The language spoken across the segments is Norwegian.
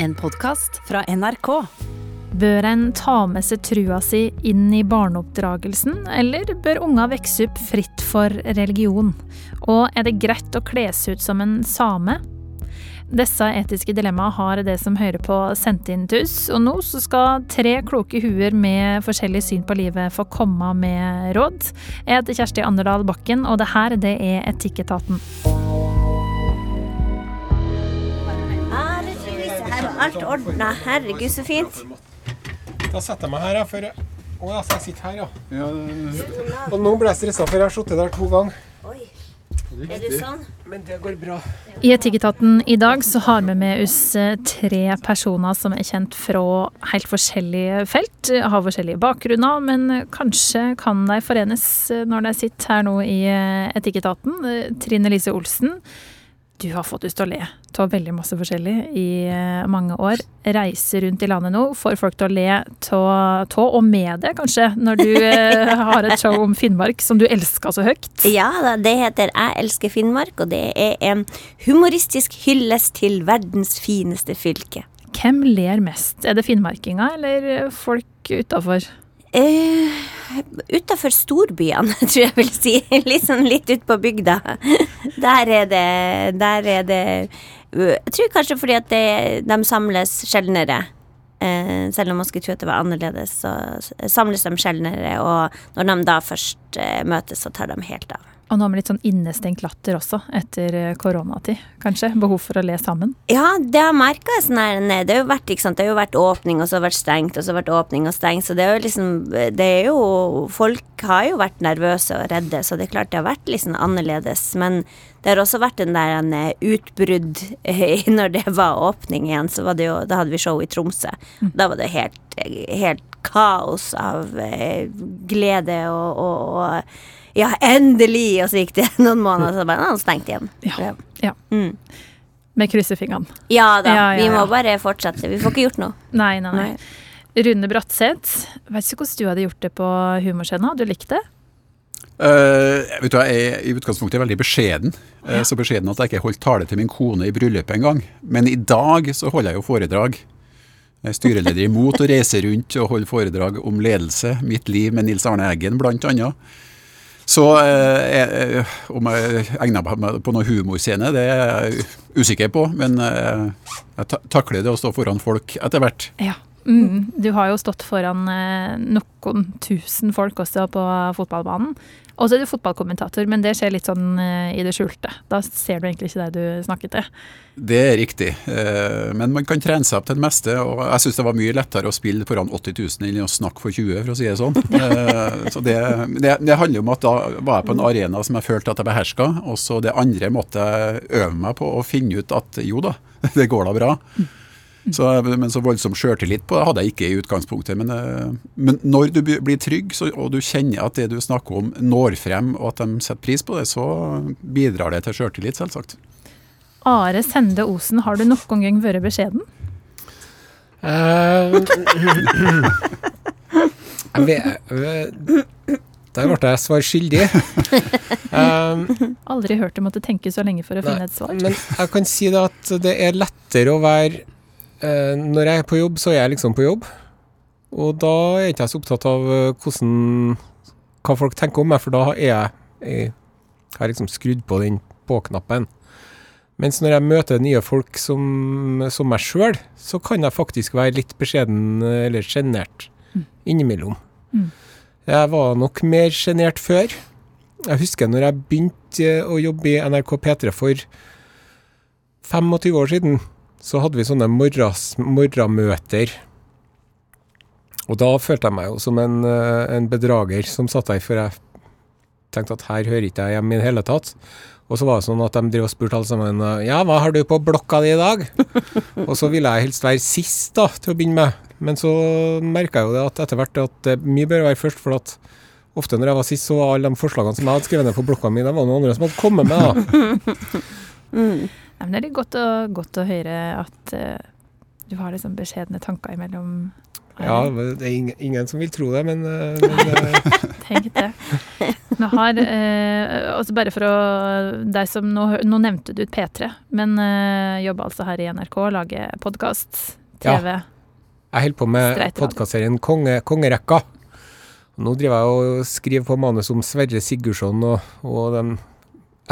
En podkast fra NRK. Bør en ta med seg trua si inn i barneoppdragelsen, eller bør unga vokse opp fritt for religion? Og er det greit å kle seg ut som en same? Disse etiske dilemmaene har det som hører på sendt inn til oss, og nå så skal tre kloke huer med forskjellig syn på livet få komme med råd. Jeg heter Kjersti Anderdal Bakken, og det her det er Etikketaten. Alt ordna. Herregud, så fint. Da setter jeg meg her, jeg. For Å ja, så jeg sitter her, ja. Og nå ble jeg stressa, for jeg har sittet der to ganger. Oi. Er det sånn? Men det går bra. I Etikketaten i dag så har vi med oss eh, tre personer som er kjent fra helt forskjellige felt. Har forskjellige bakgrunner, men kanskje kan de forenes eh, når de sitter her nå i eh, Etikketaten. Trine Lise Olsen, du har fått lyst til å le av veldig masse forskjellig i eh, mange år. Reiser rundt i landet nå, får folk til å le av og med det, kanskje, når du eh, har et show om Finnmark som du elsker så høyt. Ja det heter Jeg elsker Finnmark, og det er en humoristisk hyllest til verdens fineste fylke. Hvem ler mest? Er det finnmarkinga eller folk utafor? Uh, Utafor storbyene, tror jeg vil si. Sånn litt ut på bygda. Der er det Der er det uh, Jeg tror kanskje fordi at det, de samles sjeldnere. Uh, selv om man skulle tro at det var annerledes, så samles de sjeldnere. Og når de da først eh, møtes, så tar de helt av. Og nå med litt sånn innestengt latter også, etter eh, koronatid, kanskje? Behov for å le sammen? Ja, det har jeg merka. Sånn her, nei, det har jo vært, ikke sant? det har jo vært åpning, og så har det vært stengt, og så har det vært åpning og stengt. Så det er jo liksom Det er jo Folk har jo vært nervøse og redde, så det er klart det har vært liksom annerledes. Men det har også vært en der en eh, utbrudd eh, når det var åpning igjen. Så var det jo Da hadde vi show i Tromsø. Da var det helt, helt kaos av glede og, og, og ja, endelig! Og så gikk det noen måneder, og så bare, han stengte igjen. Ja. ja. Mm. Med krysser fingrene. Ja da, Ja, ja, vi må bare fortsette. Vi får ikke gjort noe. Nei, nei, nei. Rune Bratseth, vet ikke hvordan du hadde gjort det på humorscenen. Hadde du likt det? Uh, vet du, Jeg er i utgangspunktet veldig beskjeden. Eh, Så beskjeden at jeg ikke holdt tale til min kone i bryllupet engang. Men i dag så holder jeg jo foredrag. Jeg er styreleder imot å reise rundt og holde foredrag om ledelse, mitt liv med Nils Arne Eggen blant annet. Så eh, om jeg egner meg på noen humorscene, det er jeg usikker på. Men eh, jeg takler det å stå foran folk etter hvert. Ja. Mm. Du har jo stått foran eh, noen tusen folk også på fotballbanen. Og så er du fotballkommentator, men det skjer litt sånn eh, i det skjulte. Da ser du egentlig ikke det du snakket til. Det er riktig, eh, men man kan trene seg opp til det meste. og Jeg syns det var mye lettere å spille foran 80 000 enn å snakke for 20, for å si det sånn. Eh, Så det, det, det handler om at da var jeg på en arena som jeg følte at jeg beherska, og så det andre måtte jeg øve meg på å finne ut at jo da, det går da bra. Så, men så voldsom sjøltillit på det hadde jeg ikke i utgangspunktet. Men, eh, men når du blir trygg, så, og du kjenner at det du snakker om når frem, og at de setter pris på det, så bidrar det til sjøltillit, selvsagt. Are Sende Osen, har du noen gang vært beskjeden? Eh, der ble jeg svar skyldig. Um, Aldri hørt du måtte tenke så lenge for å finne et svar. Men jeg kan si det at det er lettere å være Når jeg er på jobb, så er jeg liksom på jobb. Og da er ikke jeg så opptatt av eh, hvordan hva folk tenker om meg, for da er jeg, jeg har liksom skrudd på den på-knappen. Mens når jeg møter nye folk som, som meg sjøl, så kan jeg faktisk være litt beskjeden eh, eller sjenert innimellom. Mm. Jeg var nok mer sjenert før. Jeg husker når jeg begynte eh, å jobbe i NRK P3 for 25 år siden, så hadde vi sånne morgenmøter. Og da følte jeg meg jo som en, eh, en bedrager som satt der, for jeg tenkte at her hører ikke jeg hjemme i det hele tatt. Og så var det sånn at de drev og spurte alle sammen Ja, hva har du på blokka di i dag? og så ville jeg helst være sist, da, til å begynne med. Men så merka jeg jo det at etter hvert at det mye bør være først, for at ofte når jeg var sist, så var alle de forslagene som jeg hadde skrevet ned på blokka mi, det var noen andre som hadde kommet med, da. Nei, men det er godt å, godt å høre at uh, du har liksom beskjedne tanker imellom. Ja, det er ingen, ingen som vil tro det, men, eh, men eh, Tenk det. Vi har, eh, også bare for å deg som, nå, nå nevnte du P3, men jobber altså her i NRK, lager podkast, TV. Ja. Jeg holder på med podkastserien Konge, Kongerekka. Nå driver jeg og skriver på manus om Sverre Sigurdsson og, og den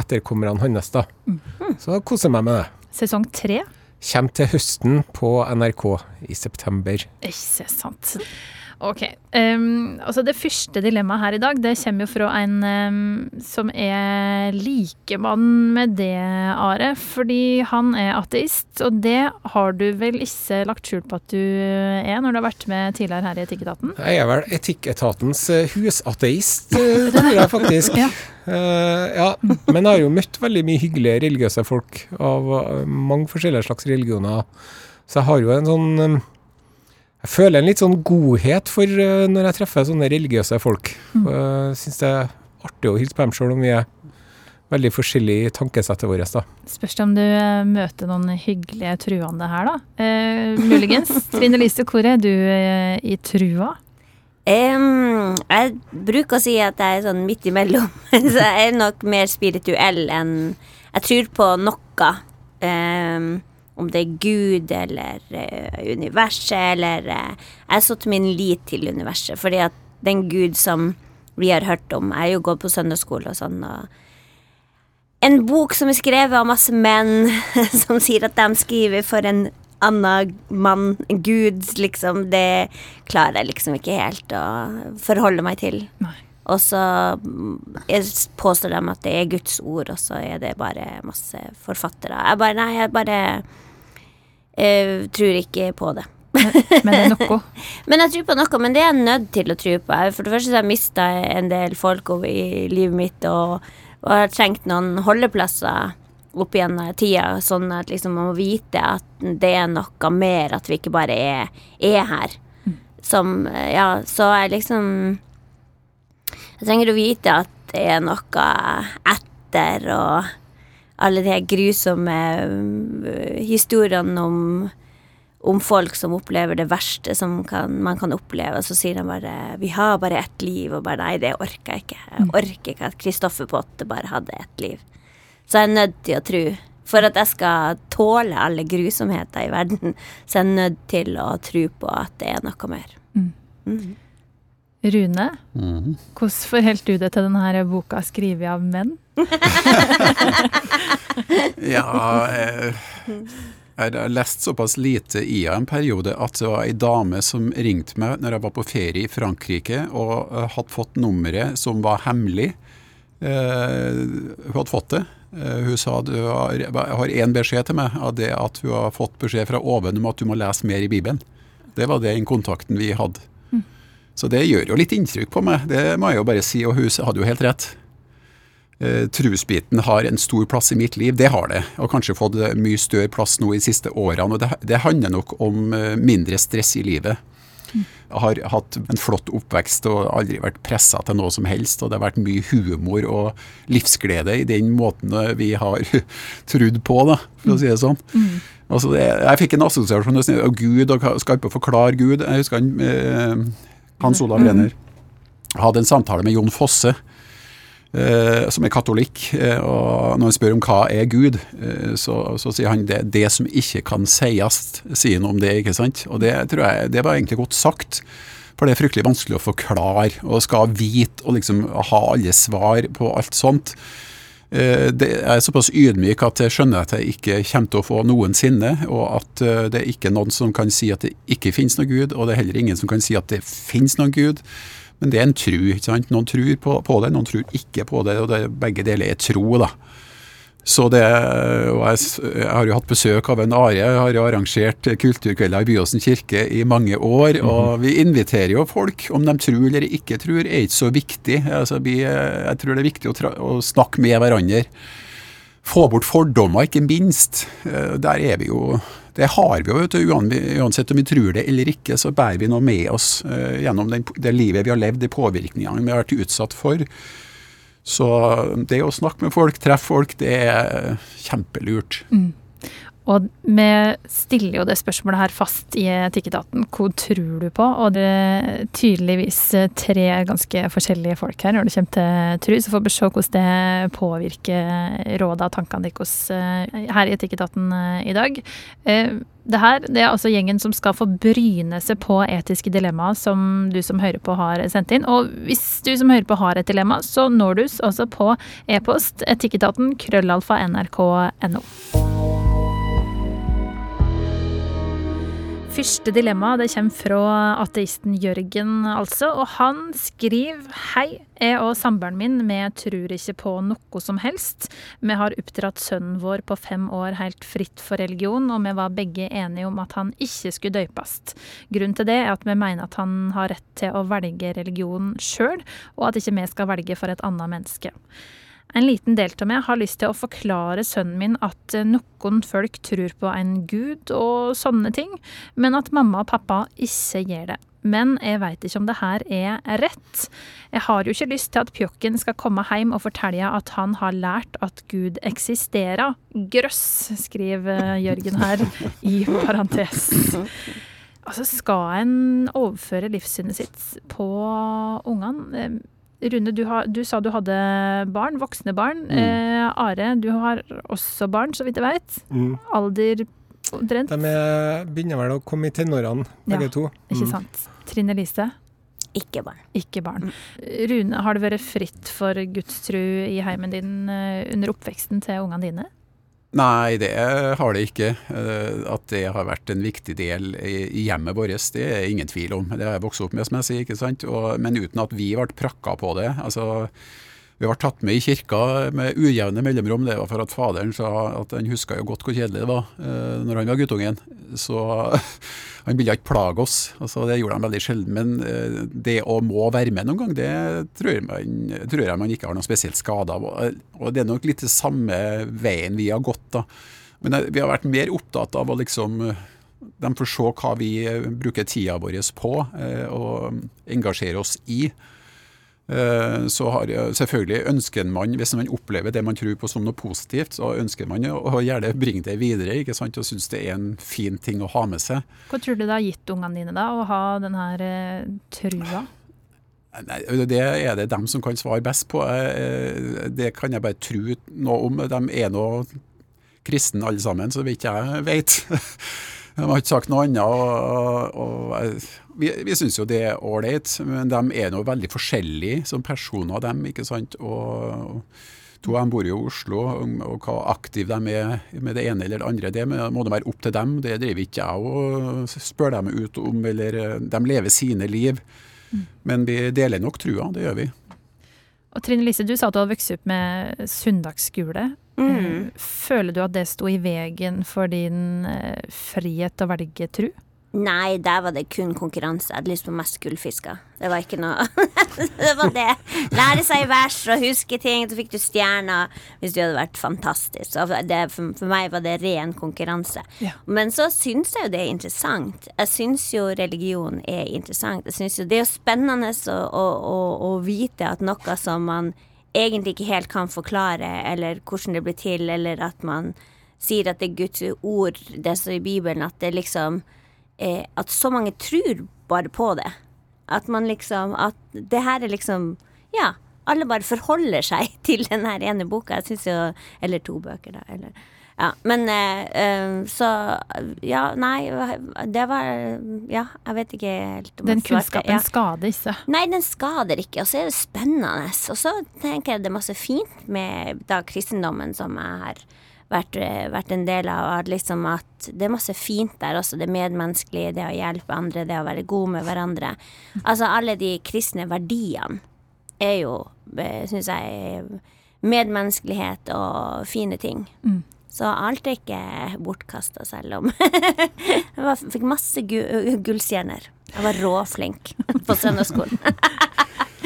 etterkommerne hans, da. Mm. Så jeg koser meg med det. Sesong tre. Kjem til høsten på NRK i september. Ikke sant. Ok. Um, altså det første dilemmaet her i dag, det kommer jo fra en um, som er likemann med det, Are. Fordi han er ateist, og det har du vel ikke lagt skjul på at du er, når du har vært med tidligere her i Etikketaten? Jeg er vel Etikketatens eh, husateist, eh, tror jeg faktisk. Ja. Uh, ja. Men jeg har jo møtt veldig mye hyggelige religiøse folk av mange forskjellige slags religioner. Så jeg har jo en sånn Jeg føler en litt sånn godhet for eh, når jeg treffer sånne religiøse folk. Mm. Jeg syns det er artig å hilse på dem sjøl om vi er veldig forskjellige i tankesettet vårt. da. Spørs om du eh, møter noen hyggelige truende her, da. Eh, muligens. Trine Lise, hvor er du eh, i trua? Um, jeg bruker å si at jeg er sånn midt imellom. Så jeg er nok mer spirituell enn Jeg tror på noe. em, om det er Gud eller uh, universet eller uh, Jeg har satt min lit til universet, fordi at den Gud som vi har hørt om Jeg har jo gått på søndagsskole og sånn. og en bok som er skrevet av masse menn som sier at de skriver for en annen mann, gud, liksom. Det klarer jeg liksom ikke helt å forholde meg til. Nei. Og så mm, påstår de at det er Guds ord, og så er det bare masse forfattere. Jeg bare Nei, jeg bare eh, tror ikke på det. Men det er noe. Men jeg tror på noe, men det er jeg nødt til å tro på. For det første så har jeg mista en del folk over i livet mitt, og, og har trengt noen holdeplasser opp gjennom tida, sånn at liksom man må vite at det er noe mer, at vi ikke bare er, er her. Som Ja, så jeg liksom Jeg trenger å vite at det er noe etter, og alle de grusomme øh, historiene om om folk som opplever det verste som kan, man kan oppleve, og så sier de bare 'Vi har bare ett liv', og bare 'Nei, det orker jeg ikke'. Jeg orker ikke at Kristoffer Potte bare hadde ett liv. Så jeg er nødt til å tro. For at jeg skal tåle alle grusomheter i verden, så jeg er nødt til å tro på at det er noe mer. Rune, Mhm. hvordan forholdt du deg til denne boka skrevet av menn? Ja, eh, jeg har lest såpass lite i henne en periode at det var ei dame som ringte meg når jeg var på ferie i Frankrike og eh, hadde fått nummeret som var hemmelig. Eh, hun hadde fått det. Eh, hun sa at hun har, har én beskjed til meg, av det at hun har fått beskjed fra oven om at du må lese mer i Bibelen. Det var den kontakten vi hadde. Så det gjør jo litt inntrykk på meg, det må jeg jo bare si, og hun hadde jo helt rett. Eh, trusbiten har en stor plass i mitt liv, det har det. Og kanskje fått eh, mye større plass nå i de siste årene. og Det, det handler nok om eh, mindre stress i livet. Jeg har hatt en flott oppvekst og aldri vært pressa til noe som helst. Og det har vært mye humor og livsglede i den måten eh, vi har trudd på, da, for å si det sånn. Altså jeg, jeg fikk en assosiasjon til Gud, og skal ikke forklare Gud. Jeg husker han, eh, Hans Olav Brenner hadde en samtale med Jon Fosse, eh, som er katolikk. Eh, og når han spør om hva er Gud, eh, så, så sier han det, det som ikke kan sies, sier han om det. ikke sant? Og det tror jeg, det var egentlig godt sagt. For det er fryktelig vanskelig å forklare, og skal vite og liksom ha alle svar på alt sånt. Eh, det er såpass ydmyk at jeg skjønner at jeg ikke kommer til å få noensinne, og at eh, det er ikke noen som kan si at det ikke finnes noen Gud, og det er heller ingen som kan si at det finnes noen Gud. Men det er en tru. ikke sant? Noen tror på, på det, noen tror ikke på det, og det, begge deler er tro. da. Så det, og jeg, har jo hatt besøk av en Are. Jeg har jo arrangert kulturkvelder i Byåsen kirke i mange år. Og vi inviterer jo folk. Om de tror eller ikke tror, er ikke så viktig. Altså, vi, jeg tror det er viktig å, å snakke med hverandre. Få bort fordommer, ikke minst. Eh, Der er vi jo Det har vi jo, vet du. Uansett om vi tror det eller ikke, så bærer vi noe med oss eh, gjennom den, det livet vi har levd, de påvirkningene vi har vært utsatt for. Så det å snakke med folk, treffe folk, det er kjempelurt. Og vi stiller jo det spørsmålet her fast i Etikketaten. Hva tror du på? Og det er tydeligvis tre ganske forskjellige folk her når det kommer til tru, Så får vi se hvordan det påvirker rådene og tankene deres eh, her i Etikketaten eh, i dag. Eh, det her det er altså gjengen som skal få bryne seg på etiske dilemmaer som du som hører på har sendt inn. Og hvis du som hører på har et dilemma, så når du oss også på e-post etikketaten krøllalfa nrk.no. Første dilemma det kommer fra ateisten Jørgen, altså. Og han skriver Hei, jeg og samboeren min vi tror ikke på noe som helst. Vi har oppdratt sønnen vår på fem år helt fritt for religion, og vi var begge enige om at han ikke skulle døpes. Grunnen til det er at vi mener at han har rett til å velge religion sjøl, og at ikke vi skal velge for et annet menneske. En liten del av meg har lyst til å forklare sønnen min at eh, noen folk tror på en gud og sånne ting, men at mamma og pappa ikke gjør det. Men jeg veit ikke om det her er rett. Jeg har jo ikke lyst til at pjokken skal komme hjem og fortelle at han har lært at Gud eksisterer. Grøss, skriver Jørgen her, i parentes. Altså, skal en overføre livssynet sitt på ungene? Rune, du, har, du, sa du hadde barn, voksne barn. Mm. Eh, Are, du har også barn, så vidt jeg veit. Mm. Alder omtrent? De er, begynner vel å komme i tenårene, begge ja, to. Mm. Ikke sant. Trine Lise? Ikke barn. Ikke barn. Mm. Rune, har det vært fritt for gudstru i heimen din eh, under oppveksten til ungene dine? Nei, det har det ikke. Eh, at det har vært en viktig del i hjemmet vårt, det er ingen tvil om. Det har jeg vokst opp med, som jeg sier. ikke sant? Og, men uten at vi ble prakka på det. altså vi ble tatt med i kirka med ujevne mellomrom. Det var for at faderen sa at han huska jo godt hvor kjedelig det var eh, når han var guttungen. Så han ville ikke plage oss. Altså, det gjorde han veldig sjelden. Men eh, det å må være med noen gang, det tror, man, tror, jeg man ikke har noen spesielt skade av. Og det er nok litt det samme veien vi har gått. da. Men uh, vi har vært mer opptatt av å liksom de får se hva vi bruker tida vår på og engasjere oss i. Eh, så har, selvfølgelig ønsker man, hvis man opplever det man tror på som noe positivt, så ønsker man å gjerne bringe det videre ikke sant, og synes det er en fin ting å ha med seg. Hva tror du det har gitt ungene dine da, å ha denne eh, trua? Nei, Det er det dem som kan svare best på. Eh, det kan jeg bare tro noe om. De er nå kristne alle sammen, så vidt jeg vet. De har ikke sagt noe annet. og, og Vi, vi syns jo det er ålreit, men de er nå veldig forskjellige som personer, dem, ikke sant. Og, To av dem bor jo i Oslo, og hva aktive de er med det ene eller det andre, det må det være opp til dem. Det driver ikke jeg og spør dem ut om, eller de lever sine liv. Mm. Men vi deler nok trua, det gjør vi. Og Trine Lise, du sa at du hadde vokst opp med søndagsskole. Mm. Eh, føler du at det sto i veien for din eh, frihet til å velge tru? Nei, der var det kun konkurranse. Jeg hadde lyst på mest gullfisker. Det var ikke noe Det var det. Lære seg vers og huske ting. Så fikk du stjerner hvis du hadde vært fantastisk. Så det, for, for, meg var det ren konkurranse. Ja. Men så syns jeg jo det er interessant. Jeg syns jo religion er interessant. Jeg synes jo det er spennende å, å, å, å vite at noe som man egentlig ikke helt kan forklare, eller hvordan det blir til, eller at man sier at det er Guds ord, det står i Bibelen, at det liksom eh, At så mange tror bare på det. At man liksom At det her er liksom Ja, alle bare forholder seg til den her ene boka. Jeg syns jo Eller to bøker, da. Eller ja, men eh, så Ja, nei, det var Ja, jeg vet ikke helt om Den kunnskapen ja. skader ikke? Nei, den skader ikke, og så er det spennende. Og så tenker jeg det er masse fint med da kristendommen som jeg har vært, eh, vært en del av. At liksom at det er masse fint der også. Det medmenneskelige, det å hjelpe andre, det å være god med hverandre. Altså alle de kristne verdiene er jo, syns jeg, medmenneskelighet og fine ting. Mm. Så alt er ikke bortkasta, selv om Jeg fikk masse gu gullstjerner. Jeg var råflink på søndagsskolen.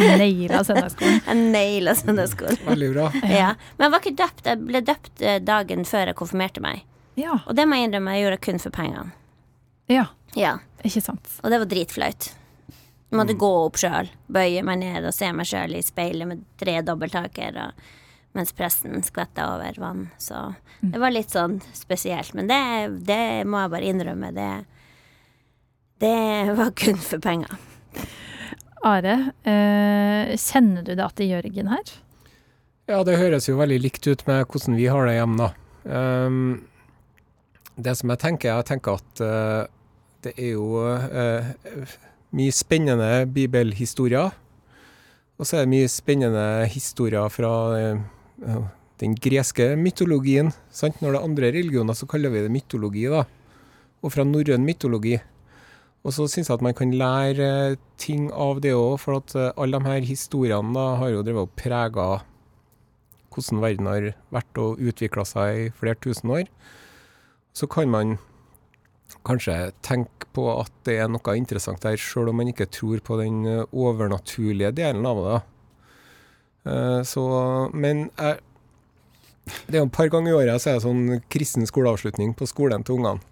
Naila søndagsskolen. Naila søndagsskolen. Veldig bra. Ja. Men jeg var ikke døpt. Jeg ble døpt eh, dagen før jeg konfirmerte meg. Ja. Og det må jeg innrømme, jeg gjorde kun for pengene. Ja. ja. Ikke sant. Og det var dritflaut. Jeg måtte mm. gå opp sjøl, bøye meg ned og se meg sjøl i speilet med tre dobbelttaker. og mens presten skvetta over vann. Så det var litt sånn spesielt. Men det, det må jeg bare innrømme. Det, det var kun for penger. Are, eh, kjenner du det til Jørgen her? Ja, det høres jo veldig likt ut med hvordan vi har det hjemme, da. Um, det som jeg tenker, jeg tenker at uh, det er jo uh, mye spennende bibelhistorier. Og så er det mye spennende historier fra uh, den greske mytologien. Sant? Når det er andre religioner, så kaller vi det mytologi, da. Og fra norrøn mytologi. Og så syns jeg at man kan lære ting av det òg, for at alle de her historiene da har jo drevet og prega hvordan verden har vært og utvikla seg i flere tusen år, så kan man kanskje tenke på at det er noe interessant der, sjøl om man ikke tror på den eh, overnaturlige delen av det. Eh, så, men jeg, det er jo et par ganger i året så er det sånn kristen skoleavslutning på skolen til ungene.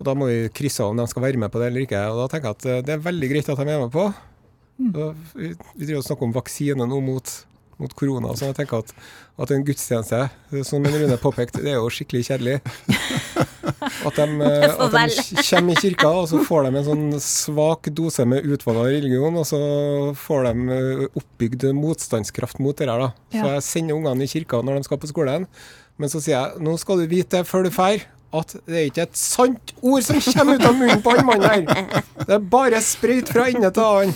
Og Da må vi krysse av om de skal være med på det eller ikke. Og Da tenker jeg at eh, det er veldig greit at de er med på. Mm. Vi, vi driver og snakker om vaksine nå mot mot korona. Så jeg tenker at, at en gudstjeneste, som Rune påpekte, det er jo skikkelig kjedelig. At de, eh, at de kommer i kirka, og så får de en sånn svak dose med utvalg av religion, og så får de eh, oppbygd motstandskraft mot det der. da. Så jeg sender ungene i kirka når de skal på skolen, men så sier jeg nå skal du vite før du drar at det er ikke et sant ord som kommer ut av munnen på han mannen her. Det er bare sprøyt fra ende til annen.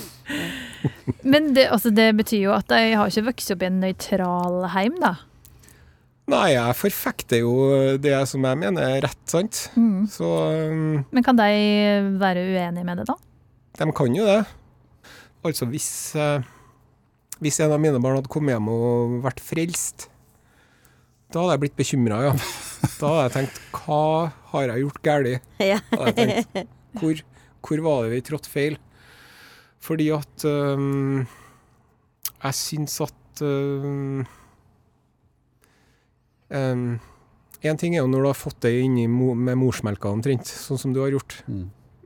Men det, altså det, betyr jo at de har ikke vokst opp i en nøytral heim, da? Nei, jeg forfekter jo det som jeg mener er rett, sant. Mm. Så um, Men kan de være uenige med det, da? De kan jo det. Altså hvis, uh, hvis en av mine barn hadde kommet hjem og vært frelst, da hadde jeg blitt bekymra, ja. Da hadde jeg tenkt hva har jeg gjort galt? Ja. Hvor, hvor var det vi trådte feil? Fordi at um, Jeg syns at um, um, En ting er jo når du har fått det inn med morsmelka omtrent, sånn som du har gjort. Mm.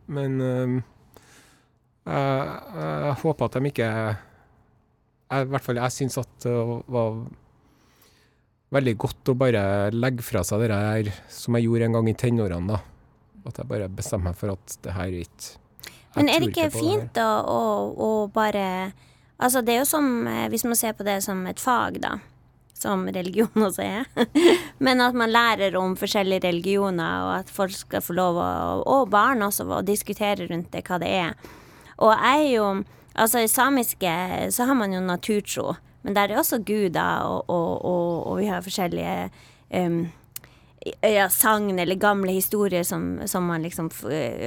Men jeg, jeg, håper at de ikke jeg, I hvert fall jeg syns at det var veldig godt å bare legge fra seg det her som jeg gjorde en gang i tenårene. da. At jeg bare bestemmer meg for at det her er ikke men er det ikke fint da å, å, bare Altså, det er jo som eh, Hvis man ser på det som et fag, da. Som religion også er. Men at man lærer om forskjellige religioner, og at folk skal få lov å Og barn også, å diskutere rundt det, hva det er. Og jeg er jo Altså, i samiske så har man jo naturtro, men der er også guder, og, og, og, og vi har forskjellige um, ja, sagn eller gamle historier som, som, man liksom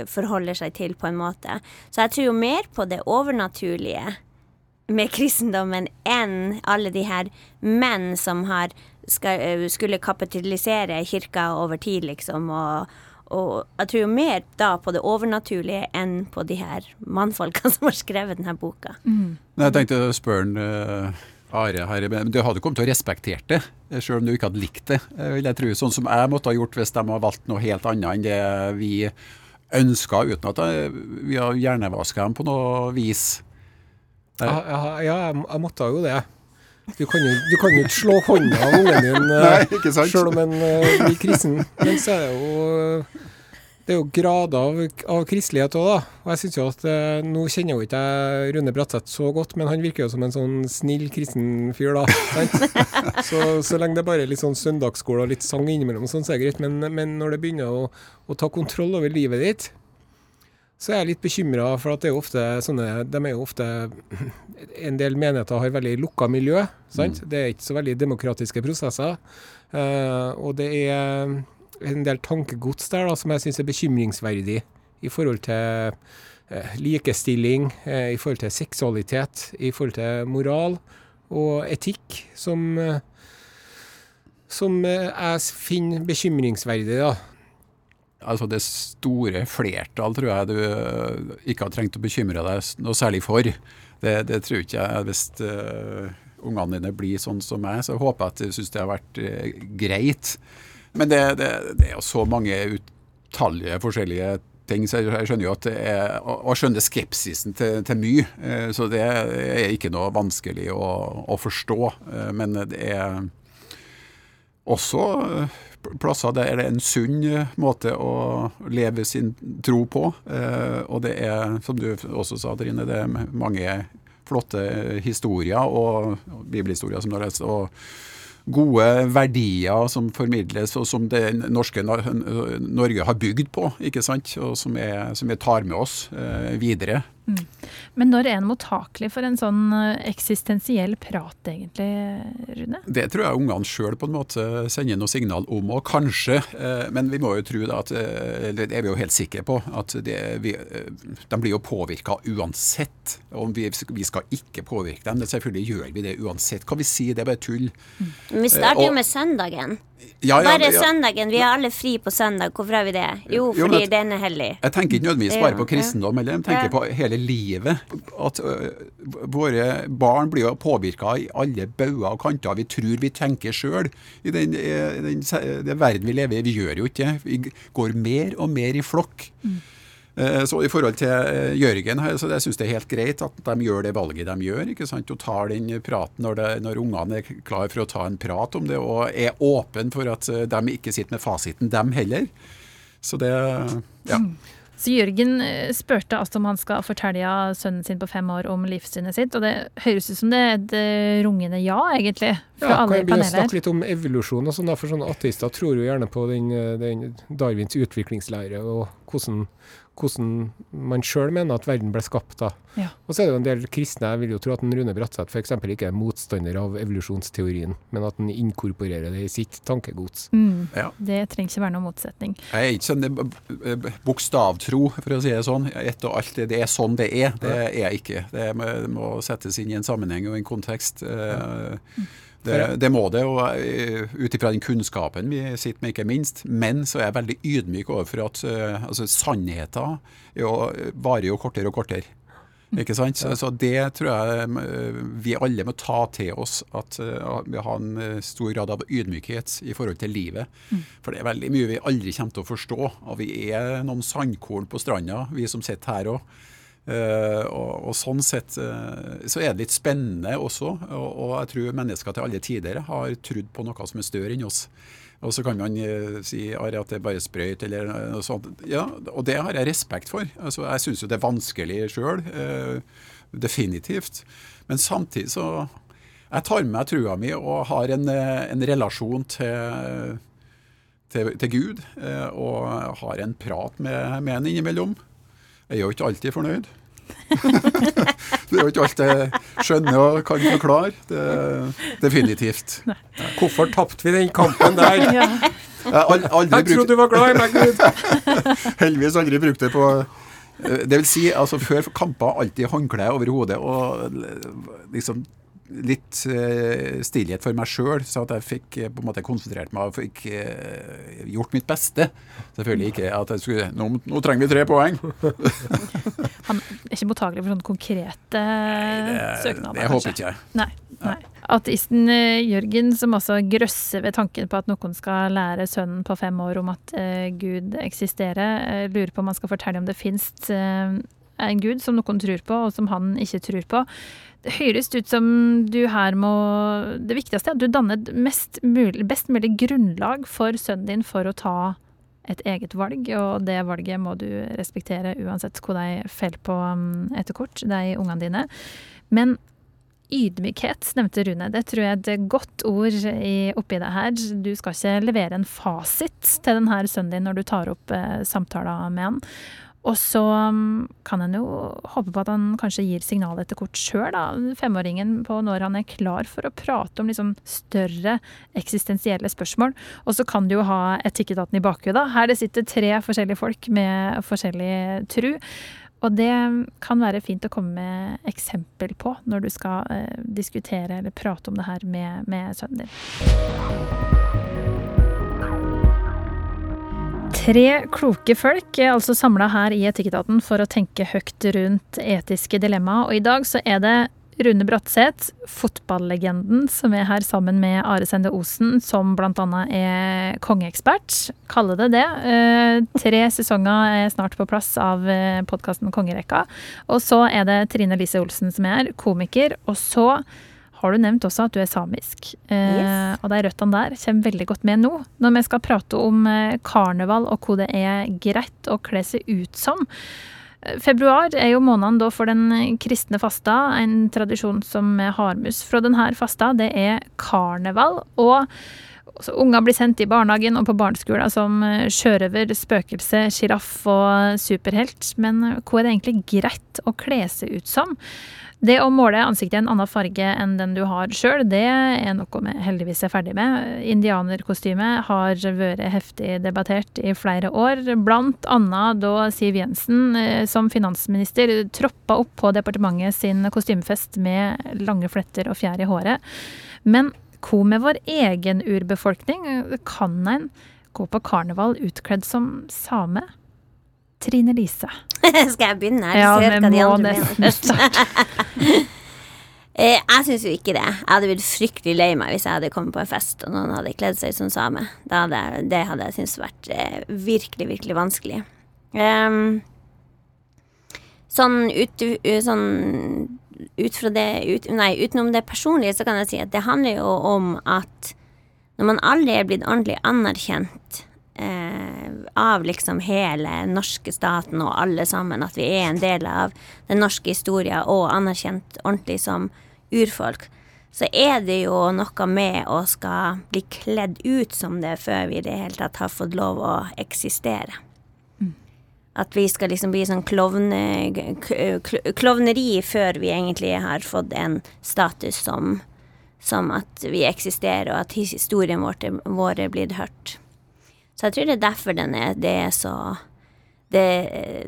forholder seg til på en måte. Så jeg tror jo mer på det overnaturlige med kristendommen enn alle de her menn som har skal, skulle kapitalisere kirka over tid, liksom. Og, og jeg tror jo mer da på det overnaturlige enn på de her mannfolkene som har skrevet denne boka. Mm. Jeg tenkte å spørre uh Are her, men Du hadde kommet til å respektert det, selv om du ikke hadde likt det. vil jeg tro. Sånn som jeg måtte ha gjort hvis de hadde valgt noe helt annet enn det vi ønska, uten at vi har hjernevaska dem på noe vis. Ja, ja, ja, jeg måtte jo det. Du kan jo, du kan jo ikke slå hånda av ungen din sjøl selv om en uh, blir kristen. Men så er det jo det er jo grader av, av kristelighet òg, da. Og jeg synes jo at eh, Nå kjenner jo ikke jeg Rune Bratseth så godt, men han virker jo som en sånn snill kristen fyr, da. så, så, lenge det bare er litt sånn søndagsskole og litt sang innimellom, sånn, så er det greit. Men, men, når det begynner å, å, ta kontroll over livet ditt, så er jeg litt bekymra, for at det er jo ofte sånne De er jo ofte En del menigheter har veldig lukka miljø, sant. Mm. Det er ikke så veldig demokratiske prosesser. Eh, og det er en del tankegods der da, som jeg syns er bekymringsverdig i forhold til eh, likestilling, eh, i forhold til seksualitet, i forhold til moral og etikk, som, eh, som eh, jeg finner bekymringsverdig. da. Altså Det store flertall tror jeg du eh, ikke har trengt å bekymre deg noe særlig for. Det, det tror ikke jeg. Hvis uh, ungene dine blir sånn som meg, så håper jeg at du syns det har vært uh, greit. Men det, det, det er jo så mange utallige forskjellige ting, så jeg skjønner jo at det er Og skjønner skepsisen til, til, mye. Eh, så det er ikke noe vanskelig å, å forstå. Eh, men det er også eh, plasser der det er en sunn måte å leve sin tro på. Og det er, som du også sa, Trine, det er mange flotte historier og bibelhistorier som du har lest. og gode verdier som formidles, og som det norske Norge har bygd på, ikke sant? og som, vi tar med oss eh, videre. Mm. Men når er en mottakelig for en sånn eh, eksistensiell prat, egentlig, Rune? Det tror jeg ungene sjøl på en måte sender noe signal om, og kanskje. Eh, men vi må jo tro da at eller det er vi jo helt sikre på, at det, vi, de blir jo påvirka uansett. Om vi, vi, skal ikke påvirke dem. Selvfølgelig gjør vi det uansett. Hva vi sier, det er bare tull. Mm. Vi starter jo med søndagen. Ja, ja, Bare søndagen. Vi er alle fri på søndag. Hvorfor har vi det? Jo, fordi jo, den er hellig. Jeg tenker ikke nødvendigvis bare på kristendom, eller jeg tenker på hele livet. At våre barn blir jo påvirka i alle bauger og kanter. Vi tror vi tenker sjøl i den, den, den, verden vi lever i. Vi gjør jo ikke det. Vi går mer og mer i flokk. Mm. Eh, så I forhold til Jørgen så jeg syns det er helt greit at de gjør det valget de gjør. ikke sant, Og tar den praten når, det, når ungene er klar for å ta en prat om det, og er åpen for at de ikke sitter med fasiten, dem heller. Så det Ja. Så Jørgen spurte altså om han skal fortelle sønnen sin på fem år om livssynet sitt, og det høres ut som det er et rungende ja, egentlig, fra ja, alle i panelet. Kan vi snakke litt om evolusjon og sånn, for sånne ateister tror jo gjerne på den, den Darwins utviklingslære og hvordan hvordan man sjøl mener at verden ble skapt. da. Ja. Og så er det jo en del kristne jeg vil jo tro at en Rune Bratseth f.eks. ikke er motstander av evolusjonsteorien, men at han inkorporerer det i sitt tankegods. Mm. Ja. Det trenger ikke være noen motsetning. Jeg er ikke sånn eh, eh, bokstavtro, for å si det sånn. Ett og alt, det er sånn det er. Det er jeg ikke. Det må settes inn i en sammenheng og en kontekst. Ja. Mm. Det, det, må det, og eh, ut ifra den kunnskapen vi sitter med, ikke minst. Men så er jeg veldig ydmyk overfor at uh, altså, sannheten varer jo kortere og kortere. Ikke sant? Så, så, det tror jeg vi alle må ta til oss. At vi har en stor grad av ydmykhet i forhold til livet. Mm. For det er veldig mye vi aldri kommer til å forstå. Og vi er noen sandkorn på stranda, vi som sitter her òg. Uh, og, og, sånn sett uh, så er det litt spennende også. Og, og, jeg tror mennesker til alle tider har trodd på noe som er større enn oss. Og så kan man uh, si at det er bare sprøyt eller noe sånt. Ja, og det har jeg respekt for. Altså, jeg syns jo det er vanskelig sjøl. definitivt. Men samtidig så Jeg tar med meg trua mi og har en, en relasjon til, til, til Gud. og har en prat med, med en innimellom. Jeg er jo ikke alltid fornøyd. det er jo ikke alt jeg skjønner og kan forklare. Det, definitivt. Hvorfor tapte vi den kampen der? ja. Jeg, jeg trodde du var glad i meg, Gud. Heldigvis aldri brukt det på eh, Det vil si, altså før kamper alltid håndkle over hodet og liksom litt uh, stillhet for meg sjøl, så at jeg fikk uh, på en måte konsentrert meg og fikk uh, gjort mitt beste. Selvfølgelig ikke at jeg skulle Nå, nå trenger vi tre poeng! Han er ikke mottagelig for sånne konkrete Nei, det, søknader? Det håper ikke jeg. Nei. Nei. Ateisten Jørgen, som også grøsser ved tanken på at noen skal lære sønnen på fem år om at Gud eksisterer, lurer på om han skal fortelle om det fins en gud som noen tror på, og som han ikke tror på. Det høres ut som du her må Det viktigste er at du danner et mulig, best mulig grunnlag for sønnen din for å ta et eget valg, og det valget må du respektere uansett hvor de faller på um, etter kort, de ungene dine. Men ydmykhet nevnte Rune. Det tror jeg er et godt ord oppi det her. Du skal ikke levere en fasit til denne sønnen din når du tar opp eh, samtaler med han. Og så um, kan en jo håpe på at han kanskje gir signal etter kort sjøl, femåringen, på når han er klar for å prate om liksom større eksistensielle spørsmål. Og så kan du jo ha etikketaten i bakhodet. Her det sitter tre forskjellige folk med forskjellig tru. Og det kan være fint å komme med eksempel på når du skal eh, diskutere eller prate om det her med, med sønnen din. Tre kloke folk er altså samla her i Etikketaten for å tenke høyt rundt etiske dilemma, og i dag så er det Rune Bratseth, fotballegenden, som er her sammen med Are Sende Osen, som bl.a. er kongeekspert. Kaller det det. Eh, tre sesonger er snart på plass av eh, podkasten Kongerekka. Og så er det Trine Lise Olsen som er her, komiker. Og så har du nevnt også at du er samisk. Eh, Yes. Og de røttene der kommer veldig godt med nå, når vi skal prate om eh, karneval og hva det er greit å kle seg ut som. Eh, Februar er jo måneden da for den kristne fasta, en tradisjon som vi har med oss fra denne fasta. Det er karneval. og så Unger blir sendt i barnehagen og på barneskolen som eh, sjørøver, spøkelse, sjiraff og superhelt. Men eh, hva er det egentlig greit å kle seg ut som? Det å måle ansiktet i en annen farge enn den du har sjøl, det er noe vi heldigvis er ferdig med. Indianerkostyme har vært heftig debattert i flere år, blant annet da Siv Jensen eh, som finansminister troppa opp på departementet sin kostymefest med lange fletter og fjær i håret. Men hva med vår egen urbefolkning? Kan en gå på karneval utkledd som same? Trine Lise. Skal jeg begynne? Ja, vi må nesten Eh, jeg syns jo ikke det. Jeg hadde blitt fryktelig lei meg hvis jeg hadde kommet på en fest og noen hadde kledd seg som same. Hadde, jeg- det hadde jeg syntes vært eh, virkelig, virkelig vanskelig. Um, sånn, ut, sånn ut fra det ut, Nei, utenom det personlige, så kan jeg si at det handler jo om at når man aldri er blitt ordentlig anerkjent eh, av liksom hele norske staten og alle sammen, at vi er en del av den norske historien og anerkjent ordentlig som urfolk, så er det jo noe med å skal bli kledd ut som det før vi i det hele tatt har fått lov å eksistere. At vi skal liksom bli sånn klovne, klovneri før vi egentlig har fått en status som, som at vi eksisterer, og at historien vår, blitt hørt. Så jeg tror det er derfor den er, det er så Det,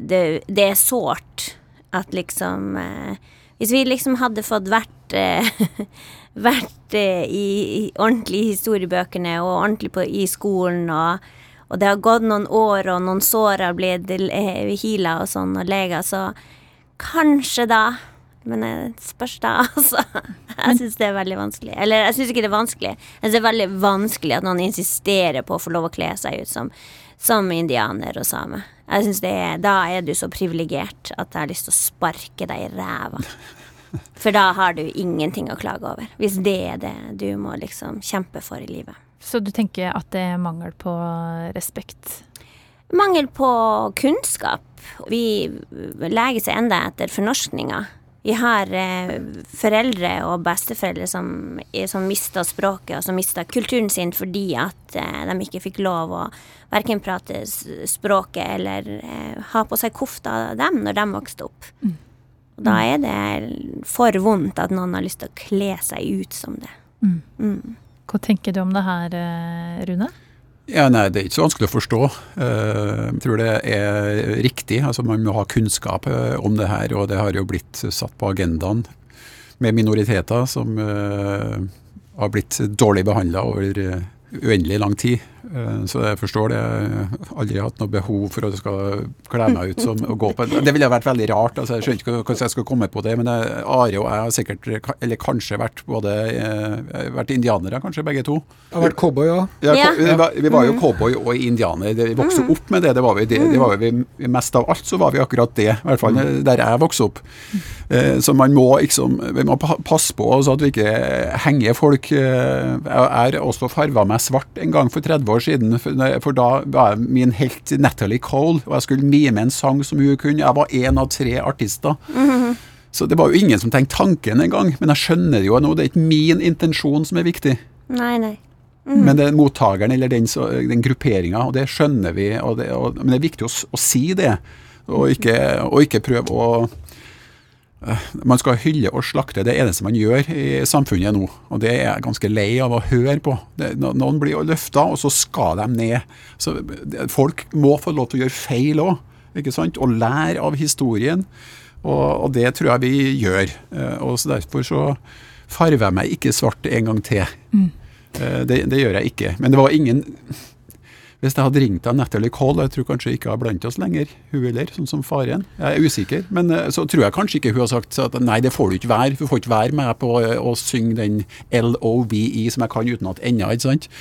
det, det er sårt at liksom eh, Hvis vi liksom hadde fått vært eh, Vært eh, i, i ordentlig i historiebøkene og ordentlig på, i skolen og og det har gått noen år, og noen sår har blitt hila og sånn, og lega, så kanskje da Men det spørs da, altså. Jeg syns det er veldig vanskelig. Eller jeg syns ikke det er vanskelig. Jeg synes det er veldig vanskelig at noen insisterer på å få lov å kle seg ut som, som indianer og same. Jeg synes det er, Da er du så privilegert at jeg har lyst til å sparke deg i ræva. For da har du ingenting å klage over. Hvis det er det du må liksom kjempe for i livet. Så du tenker at det er mangel på respekt? Mangel på kunnskap. Vi leger seg enda etter fornorskninga. Vi har eh, foreldre og besteforeldre som, som mista språket og som mista kulturen sin fordi at eh, de ikke fikk lov å verken prate språket eller eh, ha på seg kofta av dem når de vokste opp. Og da er det for vondt at noen har lyst til å kle seg ut som det. Mm. Hva tenker du om det her, eh, Rune? Ja, nei, Det er ikke så vanskelig å forstå. Eh, Jeg tror det er riktig. altså Man må ha kunnskap eh, om det her, og det har jo blitt satt på agendaen med minoriteter som har blitt dårlig behandla over uendelig lang tid. Eh, Så jeg forstår det. Jeg har aldri hatt noe behov for at jeg skal kle meg ut som å gå på Det ville vært veldig rart. altså Jeg skjønner ikke hvordan jeg skal komme på det. Men jeg, Are og jeg har sikkert, eller kanskje vært både eh, vært indianere, kanskje begge to. Jeg har vært cowboy òg. Ja, Ja. Vi, var, vi var jo cowboy og indianer. Vi vokste opp med det. Det var vi, det, det var vi, mest av alt så var vi akkurat det. I hvert fall der jeg vokste opp. Eh, så man må liksom Vi må passe på så at vi ikke henger folk Jeg er også farga meg svart en gang for 30 år siden. For, da var min helt Natalie Cole, og jeg skulle mime en sang som hun kunne. Jeg var én av tre artister. Så det var jo ingen som tenkte tanken engang. Men jeg skjønner det jo nå. Det er ikke min intensjon som er viktig. Nei, nei. Men det er mottakeren eller den, den grupperinga, og det skjønner vi. Og det, og, men det er viktig å, å si det, og ikke, og ikke prøve å Man skal hylle og slakte det eneste man gjør i samfunnet nå, og det er jeg ganske lei av å høre på. Det, noen blir løfta, og så skal de ned. Så det, Folk må få lov til å gjøre feil òg, ikke sant? Og lære av historien. Og, og det tror jeg vi gjør. Eh, og så Derfor så farver jeg meg ikke svart en gang til. Mm. Det, det gjør jeg ikke. Men det var ingen Hvis jeg hadde ringt av Natalie Cole, jeg tror kanskje ikke hun er blant oss lenger, hun heller, sånn som faren. Jeg er usikker. Men eh, så tror jeg kanskje ikke hun har sagt at nei, det får du ikke være. Du får ikke være med på eh, å synge den LOVE som jeg kan utenat ennå, ikke sant.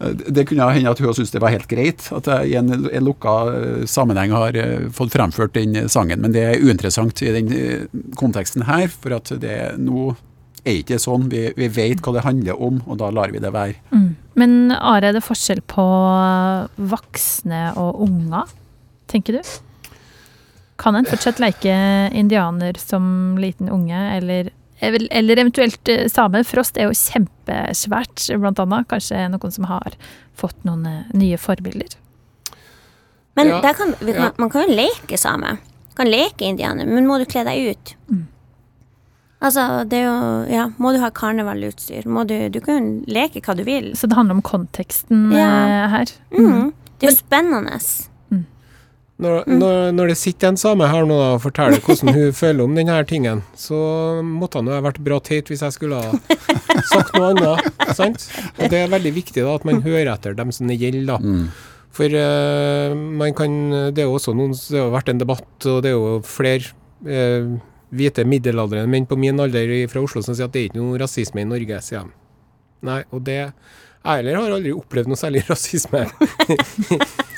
Eh, Det kunne hende at hun syntes det var helt greit at jeg i en, en lukka sammenheng har fått fremført den sangen, men det er uinteressant i den konteksten her, for at det nå er ikke sånn. Vi, vi vet hva det handler om, og da lar vi det være. Mm. Men Are, er det forskjell på voksne og unger, tenker du? Kan en fortsatt leke indianer som liten unge, eller, eller eventuelt eh, same? Frost er jo kjempesvært, blant annet. Kanskje noen som har fått noen eh, nye forbilder. Men Ja, der kan, man, ja. man kan jo leke same. Kan leke indianer, men må du kle deg ut? Mm. Altså, det er jo Ja, må du ha karnevalutstyr? Må du Du kan jo leke hva du vil. Så det handler om konteksten Ja. eh, her. Mm. Det er jo spennende. Når, når, når det sitter en same her nå og forteller hvordan hun føler om denne tingen, så måtte han jo ha vært bra teit hvis jeg skulle ha sagt noe annet. Sant? Og det er veldig viktig da at man hører etter dem som det gjelder. da. For uh, man kan Det er jo også noen Det har vært en debatt, og det er jo flere eh, hvite middelaldrende menn på min alder fra Oslo som sier at det er ikke noe rasisme i Norge, sier de. Nei, og det Jeg heller har aldri opplevd noe særlig rasisme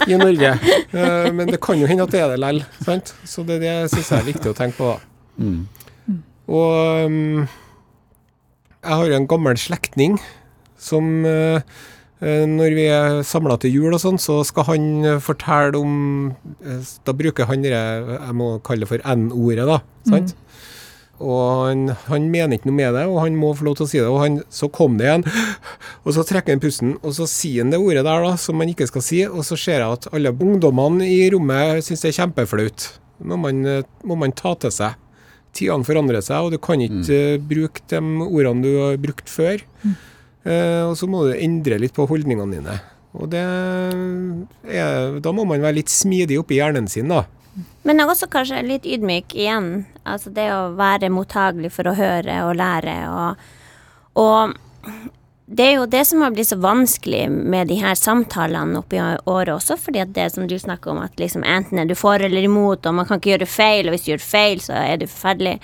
i Norge. Eh, men det kan jo hende at det er det likevel. sant? Så det, det syns jeg er viktig å tenke på. da. Mm. Og um, jeg har en gammel slektning som eh, når vi er samla til jul og sånn, så skal han eh, fortelle om eh, Da bruker han det jeg må kalle for N-ordet, da. sant? Og han, han mener ikke noe med det, og han må få lov til å si det. Og han, så kom det igjen, og så trekker han pusten, og så sier han det ordet der da, som han ikke skal si, og så ser jeg at alle ungdommene i rommet syns det er kjempeflaut. Må man, eh, må man ta til seg. Tidene forandrer seg, og du kan ikke mm. bruke de ordene du har brukt før. Eh, og så må du endre litt på holdningene dine. Og det er, da må man være litt smidig oppi hjernen sin, da. Men også kanskje litt ydmyk igjen. Altså det å være mottagelig for å høre og lære og, og det er jo det som har blitt så vanskelig med de her samtalene oppi året også, fordi at det som du snakker om, at liksom enten er du for eller imot, og man kan ikke gjøre feil, og hvis du gjør feil, så er du forferdelig.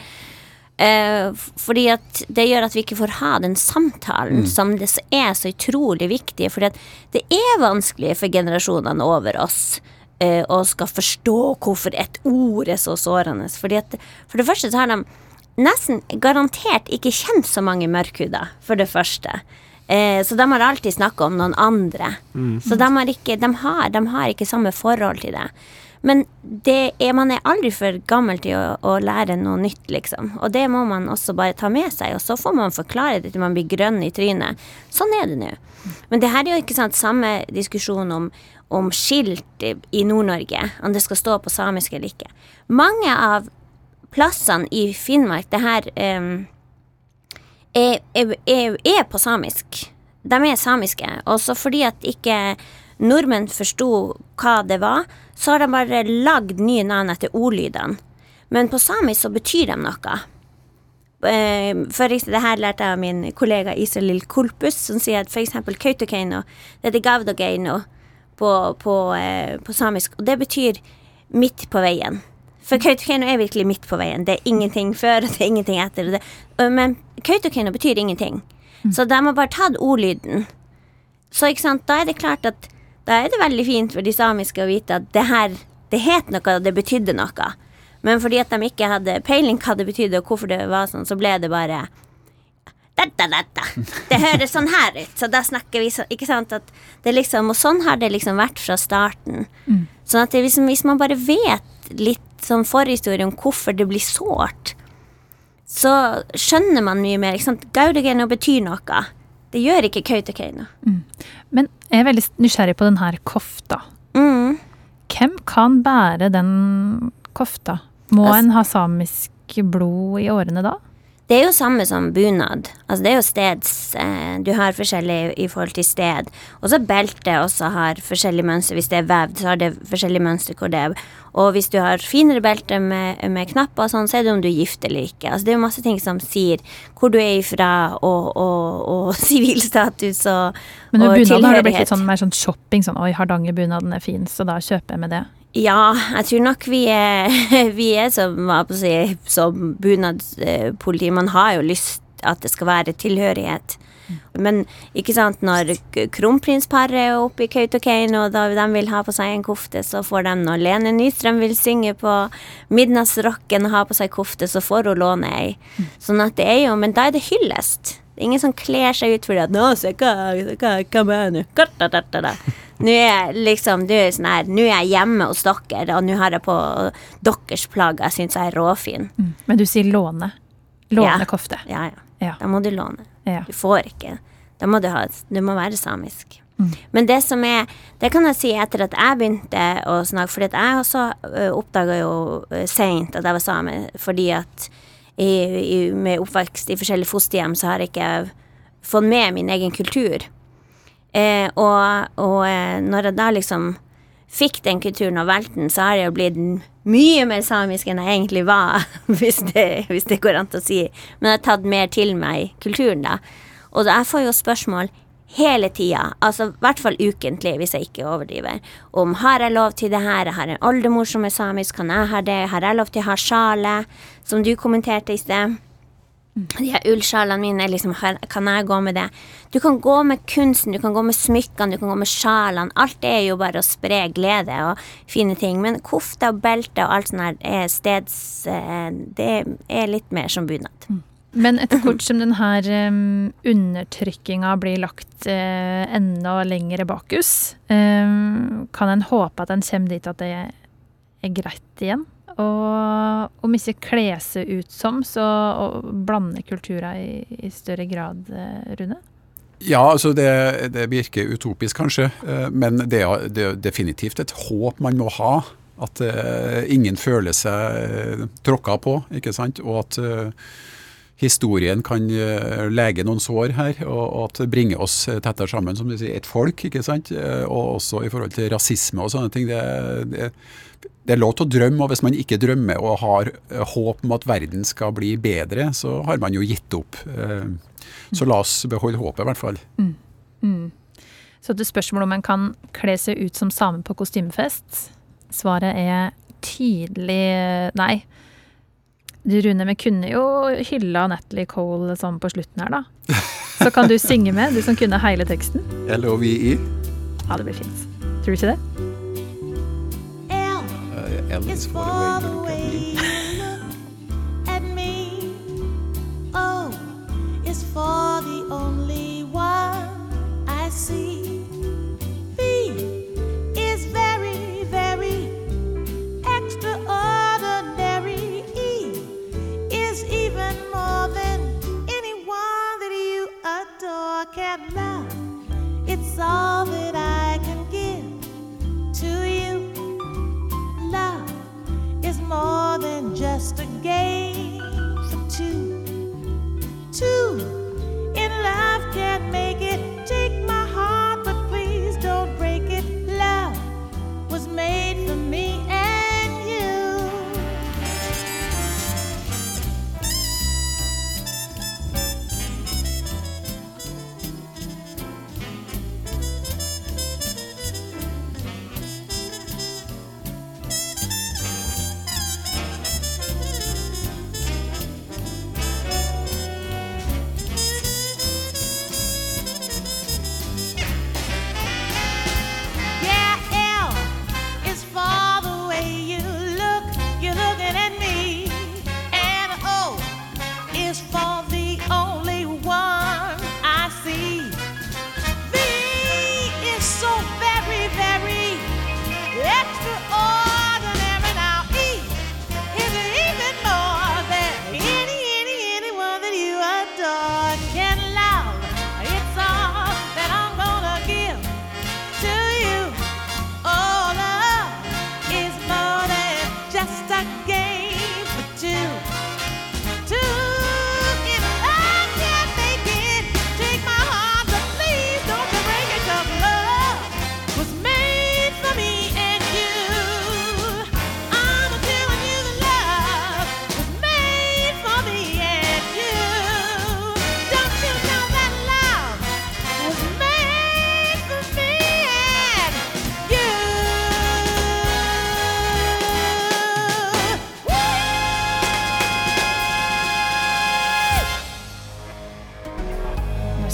Eh, fordi at det gjør at vi ikke får ha den samtalen som det er så utrolig viktig. Fordi at det er vanskelig for generasjonene over oss eh, å skal forstå hvorfor et ord er så sårende. Fordi at for det første så har de nesten garantert ikke kjent så mange mørkhuder, for det første. Eh, så de har alltid snakka om noen andre. Så de har, ikke, de, har, de har ikke samme forhold til det. Men det er, man er aldri for gammel til å, å lære noe nytt, liksom. Og det må man også bare ta med seg, og så får man forklare det til man blir grønn i trynet. Sånn er det nå. Men det her er jo ikke sant samme diskusjon om, om skilt i, Nord-Norge, om det skal stå på samisk eller ikke. Mange av plassene i Finnmark, det her um, er, er, er på samisk. De er samiske. Også fordi at ikke nordmenn forsto hva det var, så har de bare lagd nye navn etter ordlydene. Men på samisk så betyr de noe. Eh, For det her lærte jeg av min kollega Isalill Kolpus, som sier at eksempel Kautokeino, det heter Gavdogeino på, på, eh, på samisk, og det betyr midt på veien. For Kautokeino er virkelig midt på veien. Det er ingenting før, og det er ingenting etter. Det. Men Kautokeino betyr ingenting. Så de har bare tatt ordlyden. Så da er det klart at da er det veldig fint for de samiske å vite at det her, det het noe, og det betydde noe. Men fordi at de ikke hadde peiling hva det betydde, og hvorfor det var sånn, så ble det bare dette, dette. Det høres sånn her ut, så da snakker vi sånn. Ikke sant? Liksom, og sånn har det liksom vært fra starten. Sånn at det hvis, hvis man bare vet litt sånn forhistorie om hvorfor det blir sårt, så skjønner man mye mer. ikke sant? Gaudegeino betyr noe. Det gjør ikke Kautokeino. Men jeg er veldig nysgjerrig på den her kofta. Mm. Hvem kan bære den kofta? Må Altså- en ha samisk blod i årene da? Det er jo samme som bunad. Altså det er jo steds eh, Du har forskjellig i forhold til sted. Og så beltet også har forskjellig mønster. Hvis det er vevd, så har det forskjellig mønster hvor det er. Og hvis du har finere belte med, med knapper og sånn, så er det om du er gift eller ikke. Altså det er jo masse ting som sier hvor du er ifra, og, og, og sivilstatus og, Men med og bunaden har det blitt litt sånn, mer sånn shopping. Sånn oi, Hardangerbunaden er fin, så da kjøper jeg med det. Ja, jeg tror nok vi er, vi er som, si, som bunadspoliti. Man har jo lyst at det skal være tilhørighet. Men ikke sant, når kronprinsparet er oppe i Kautokeino, og da de vil ha på seg en kofte, så får de. Når Lene Nystrøm vil synge på Midnattsrocken og ha på seg kofte, så får hun låne ei. Sånn at det er jo Men da er det hyllest. Ingen som kler seg ut fordi at Nå, se hva, hva, hva nå? Er liksom er sånn her Nå er jeg hjemme hos dere, og nå har jeg på deres plagg jeg syns jeg er råfin. Men du sier låne. Låne Ja. kofte. Ja, ja. Ja. Da må du låne. ja. Du får ikke. Da må du ha Du må være samisk. Men det som er Det kan jeg si etter at jeg begynte å snakke, fordi jeg også oppdaga jo seint at jeg var same, fordi at i, i, med oppvekst i forskjellige fosterhjem så har jeg ikke fått med min egen kultur. Eh, og og eh, når jeg da liksom fikk den kulturen og valgte den, så har jeg jo blitt mye mer samisk enn jeg egentlig var, hvis det, hvis det går an å si. Men jeg har tatt mer til meg kulturen, da. Og jeg får jo spørsmål hele tida, altså i hvert fall ukentlig, hvis jeg ikke overdriver, om har jeg lov til det her, jeg har en oldemor som er samisk, kan jeg ha det, har jeg lov til å ha sjalet, som du kommenterte i sted. De her ullsjalene mine, liksom, kan jeg gå med det? Du kan gå med kunsten, du kan gå med smykkene, du kan gå med sjalene. Alt er jo bare å spre glede og fine ting. Men kofte og belte og alt sånt her er steds eh, Det er litt mer som bunad. Men etter hvert som denne um, undertrykkinga blir lagt uh, enda lengre bakus, um, kan en håpe at en kommer dit at det er greit igjen? Og om ikke kle seg ut som, så blande kulturer i, i større grad, eh, Rune? Ja, altså det, det virker utopisk kanskje, eh, men det er, det er definitivt et håp man må ha. At eh, ingen føler seg tråkka på, ikke sant. Og at historien kan lege noen sår her, og, at det bringer oss tettere sammen, som du sier, et folk. ikke sant? Og også i forhold til rasisme og sånne ting. Det, det, det er lov til å drømme, og hvis man ikke drømmer og har eh, håp om at verden skal bli bedre, så har man jo gitt opp. Eh, Så la oss beholde håpet, i hvert fall. Mm. Så til spørsmålet om en kan kle seg ut som same på kostymefest, svaret er tydelig nei. Du Rune, vi kunne jo hylla Natalie Cole sånn på slutten her, da. Så kan du synge med, du som kunne hele teksten. LOVI. Ja, det blir fint. Tror du ikke det? Elvis for the way you look at me. Oh, it's for the only one I see. V is very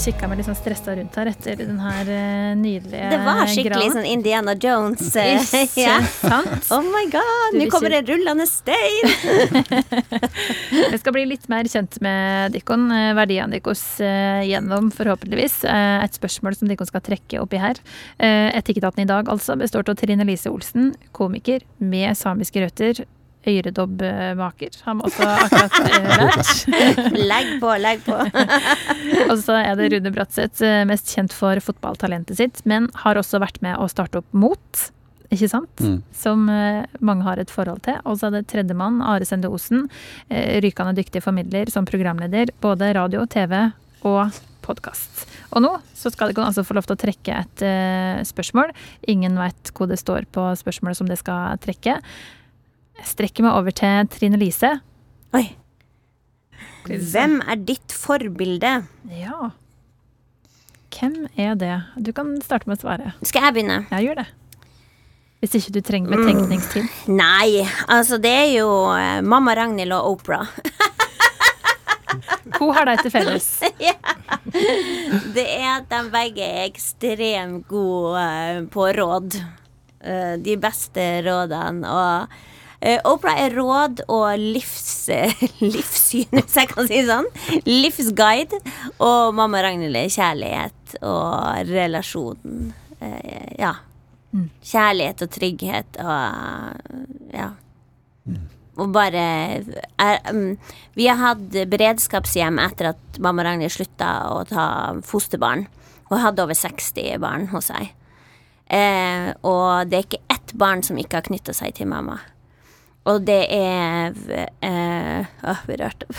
kikka meg litt sånn stressa rundt her etter den her eh, nydelige Det var skikkelig graven. sånn Indiana Jones. eh, Ikke ja. sant? Oh my god, nå kommer det rullende stein! Jeg skal bli litt mer kjent med Dikkon, eh, verdiene deres gjennom, forhåpentligvis, et spørsmål som Dikkon skal trekke oppi her. Etikketaten i dag altså består av Trine Lise Olsen, komiker med samiske røtter. Øredobbmaker, har vi også akkurat eh, lært. Legg på, legg på. Og så er det Rune Bratseth, eh, mest kjent for fotballtalentet sitt, men har også vært med å starte opp Mot. Ikke sant? Mm. Som eh, mange har et forhold til. Og så er det tredjemann, Are Sende Osen. Rykende dyktig formidler som programleder. Både radio, TV og podkast. Og nå så skal dere altså få lov til å trekke et uh, spørsmål. Ingen vet hvor det står på spørsmålet som det skal trekke. Jeg strekker meg over til Trine Lise. Oi. Hvem er ditt forbilde? Ja. Hvem er det? Du kan starte med å svare. Skal jeg begynne? Ja, gjør det. Hvis ikke du trenger betenkningstid. Nei, altså det er jo eh, mamma Ragnhild og Opera. Hun har deg til felles. ja. Det er at de begge er ekstremt gode eh, på råd. Eh, De beste rådene. Og Opera er råd og livs, livssyn, hvis jeg kan si det sånn. Livsguide. Og mamma Ragnhild er kjærlighet og relasjonen. Ja. Kjærlighet og trygghet og ja. Og bare er, um, Vi har hatt beredskapshjem etter at mamma Ragnhild slutta å ta fosterbarn. Hun hadde over 60 barn hos seg. Eh, og det er ikke ett barn som ikke har knytta seg til mamma. Og det er eh, Åh, berørt.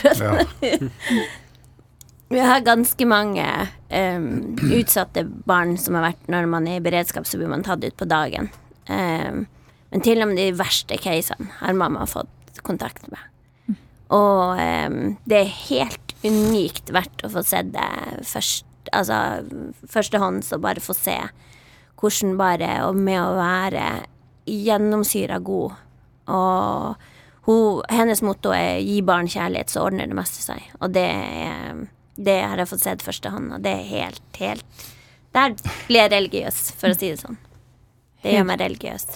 Vi har ganske mange um, utsatte barn som har vært Når man er i beredskap, så blir man tatt ut på dagen. Um, men til og med de verste casene har mamma fått kontakt med. Og um, det er helt unikt verdt å få se det først, altså førstehånds, og bare få se hvordan bare Og med å være gjennomsyra god. Og hun, hennes motto er 'gi barn kjærlighet, så ordner det meste seg'. Og det, er- det har jeg fått sett første hånd, og det er helt, helt Der blir jeg religiøs, for å si det sånn. Det gjør meg religiøs.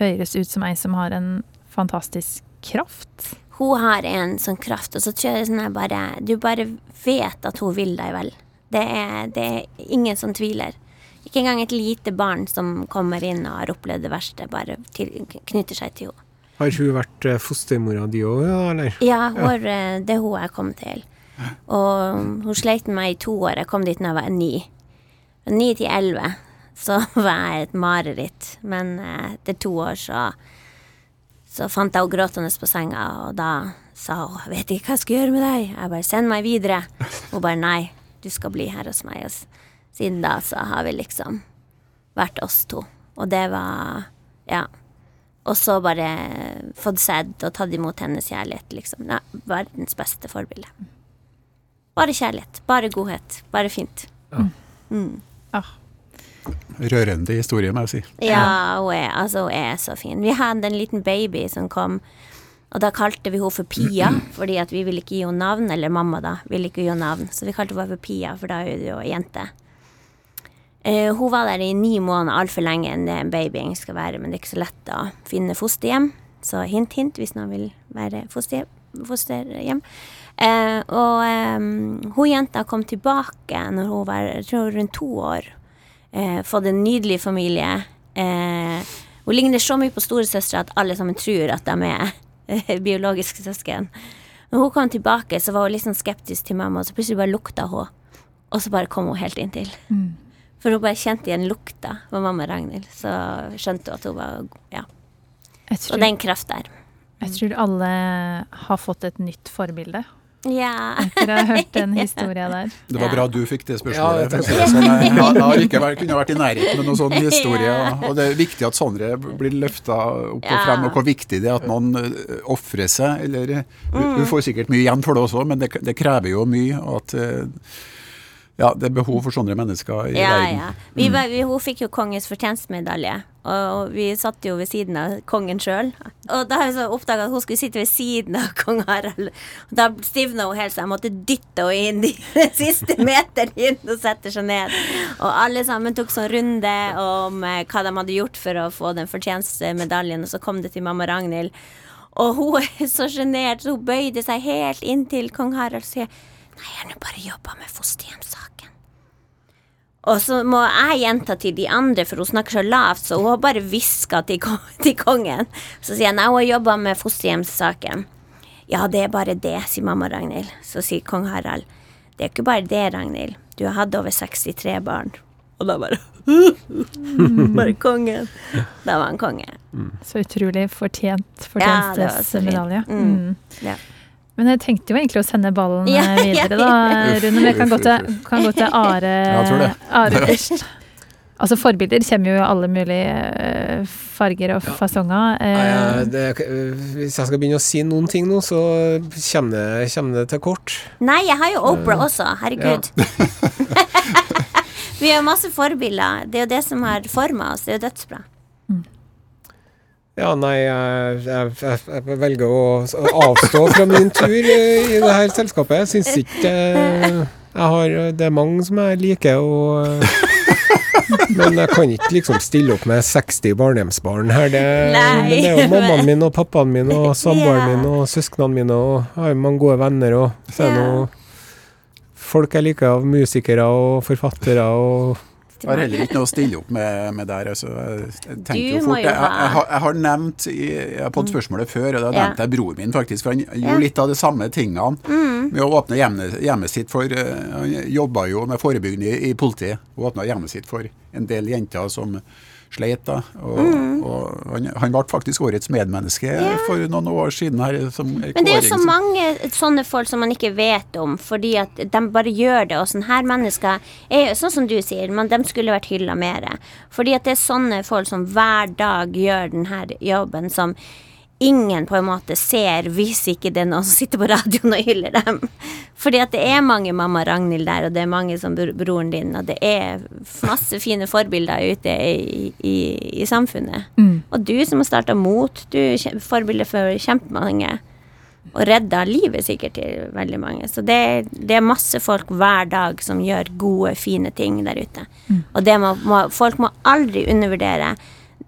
Høres ut som ei som har en fantastisk kraft. Hun har en sånn kraft, og så tror jeg sånn bare Du bare vet at hun vil deg vel. Det er, det er ingen som tviler. Ikke engang et lite barn som kommer inn og har opplevd det verste, bare til, knytter seg til henne. Har hun vært eh, fostermora di òg, eller? Ja, hun, eh, det er hun jeg kom til. Og hun sleit med meg i to år. Jeg kom dit da jeg var ni. Ni til elleve så var jeg et mareritt. Men eh, etter to år så så fant jeg henne gråtende på senga, og da sa hun 'Jeg vet ikke hva jeg skal gjøre med deg'. Jeg bare 'Send meg videre'. Hun bare 'Nei, du skal bli her hos meg'. Og siden da så har vi liksom vært oss to. Og det var Ja. Og så bare fått sett og tatt imot hennes kjærlighet, liksom. Ja, verdens beste forbilde. Bare kjærlighet. Bare godhet. Bare fint. Ah, Rørende historie, må jeg si. Ja, hun er, altså, hun er så fin. Vi hadde en liten baby som kom, og da kalte vi henne for Pia, fordi at vi ville ikke gi henne navn, eller mamma da, ville ikke gi henne navn, så vi kalte henne bare for Pia, for da er hun jo jente. Eh, hun var der i ni måneder, altfor lenge enn det en baby skal være, men det er ikke så lett å finne fosterhjem, så hint, hint, hvis noen vil være fosterhjem. fosterhjem. Uh, og um, hun jenta kom tilbake når hun var jeg tror, rundt to år Uh, fått en nydelig familie. Hun ligner så mye på storesøstera at alle sammen tror at de er biologiske søsken. Når hun kom tilbake, så var hun litt sånn skeptisk til mamma, og så plutselig bare lukta hun. Og så bare kom hun helt inntil. For hun bare kjente igjen lukta av mamma Ragnhild. Så skjønte hun at hun var Ja. Tror, Og den kraft der. jeg tror alle har fått et nytt forbilde Ja. etter å ha hørt den historien der. Det var Ja. bra du fikk det spørsmålet. si det sånn. Jeg, jeg, jeg har ikke vært, kunne vært i nærheten med noen sånn historie. Og, det er viktig at sånne blir løfta opp og frem, og hvor viktig det er at noen uh, ofrer seg. Eller, du, du får sikkert mye igjen for det også, men det, det krever jo mye. og at uh, Ja, det er behov for sånne mennesker i Ja, verden. ja. Vi, var- vi, hun fikk jo kongens fortjenstmedalje, og vi satt jo ved siden av kongen sjøl. Og da har jeg så oppdaga at hun skulle sitte ved siden av kong Harald. Og da stivna hun helt, så jeg måtte dytte henne inn de siste meteren inn og sette seg ned. Og alle sammen tok sånn runde om eh, hva de hadde gjort for å få den fortjenstmedaljen, og så kom det til mamma Ragnhild. Og hun er så sjenert, så hun bøyde seg helt inntil kong Harald og sier Nei, jeg har nå bare jobba med fosterhjemssaken. Og så må jeg gjenta til de andre, for hun snakker så lavt, så hun har bare hviska til, til kongen. Så sier jeg nei, hun har jobba med fosterhjemssaken. Ja, det er bare det, sier mamma Ragnhild. Så sier kong Harald. Det er ikke bare det, Ragnhild. Du har hatt over 63 barn. Og da bare Bare kongen. Da var han konge. Så utrolig fortjent Ja, det var så fint. fortjenstmedalje. Mm. Mm. Ja. Men jeg tenkte jo egentlig å sende ballen Ja, eh, videre, da. Rune. Men jeg kan gå til, kan gå til Are, Jeg. Are først. Altså Forbilder kommer jo i alle mulige eh, farger og fasonger. Nei, Eh, det, hvis jeg skal begynne å si noen ting nå, så kommer det, kommer det til kort. Nei, jeg har jo Oprah også. Herregud. Vi har masse forbilder. Det er jo det som har forma oss. Det er jo dødsbra. Ja, nei, jeg, jeg, jeg, jeg velger å avstå fra min tur eh, i det her selskapet. Jeg syns ikke eh, jeg har Det er mange som jeg liker, og eh, Men jeg kan ikke liksom stille opp med 60 barnehjemsbarn her. Det, men det er jo mammaen min og pappaen min og samboeren min og søsknene mine, og jeg har jo mange gode venner, og så er det noe folk jeg liker av musikere og forfattere og Jeg har heller ikke noe å stille opp med, med der. Altså, jeg, tenker jo fort, jo jeg, jeg, jeg, har- nevnt i, Jeg har fått spørsmålet før, og da Ja. nevnte jeg bror min, faktisk. For han Ja. gjorde litt av de samme tingene Mm. med å åpne hjemmet, hjemmet sitt for eh, Han jobba jo med forebyggende i, i politiet, og åpna hjemmet sitt for en del jenter som sleit. da, og, og han, han ble faktisk årets medmenneske Mm. Ja. for noen år siden. her som Men det er så mange sånne folk som man ikke vet om, fordi at de bare gjør det. Og sånne her mennesker er sånn som du sier, men de skulle vært hylla mer. Fordi at det er sånne folk som hver dag gjør denne jobben som ingen på en måte ser hvis ikke det er noen som sitter på radioen og hyller dem. Fordi at det er mange mamma Ragnhild der, og det er mange som broren din, og det er masse fine forbilder ute i, i, i samfunnet. Mm. Og du som har starta Mot, du er forbilde for kjempemange. Og redda livet sikkert til veldig mange. Så det, det er masse folk hver dag som gjør gode, fine ting der ute. Og det må, må, folk må aldri undervurdere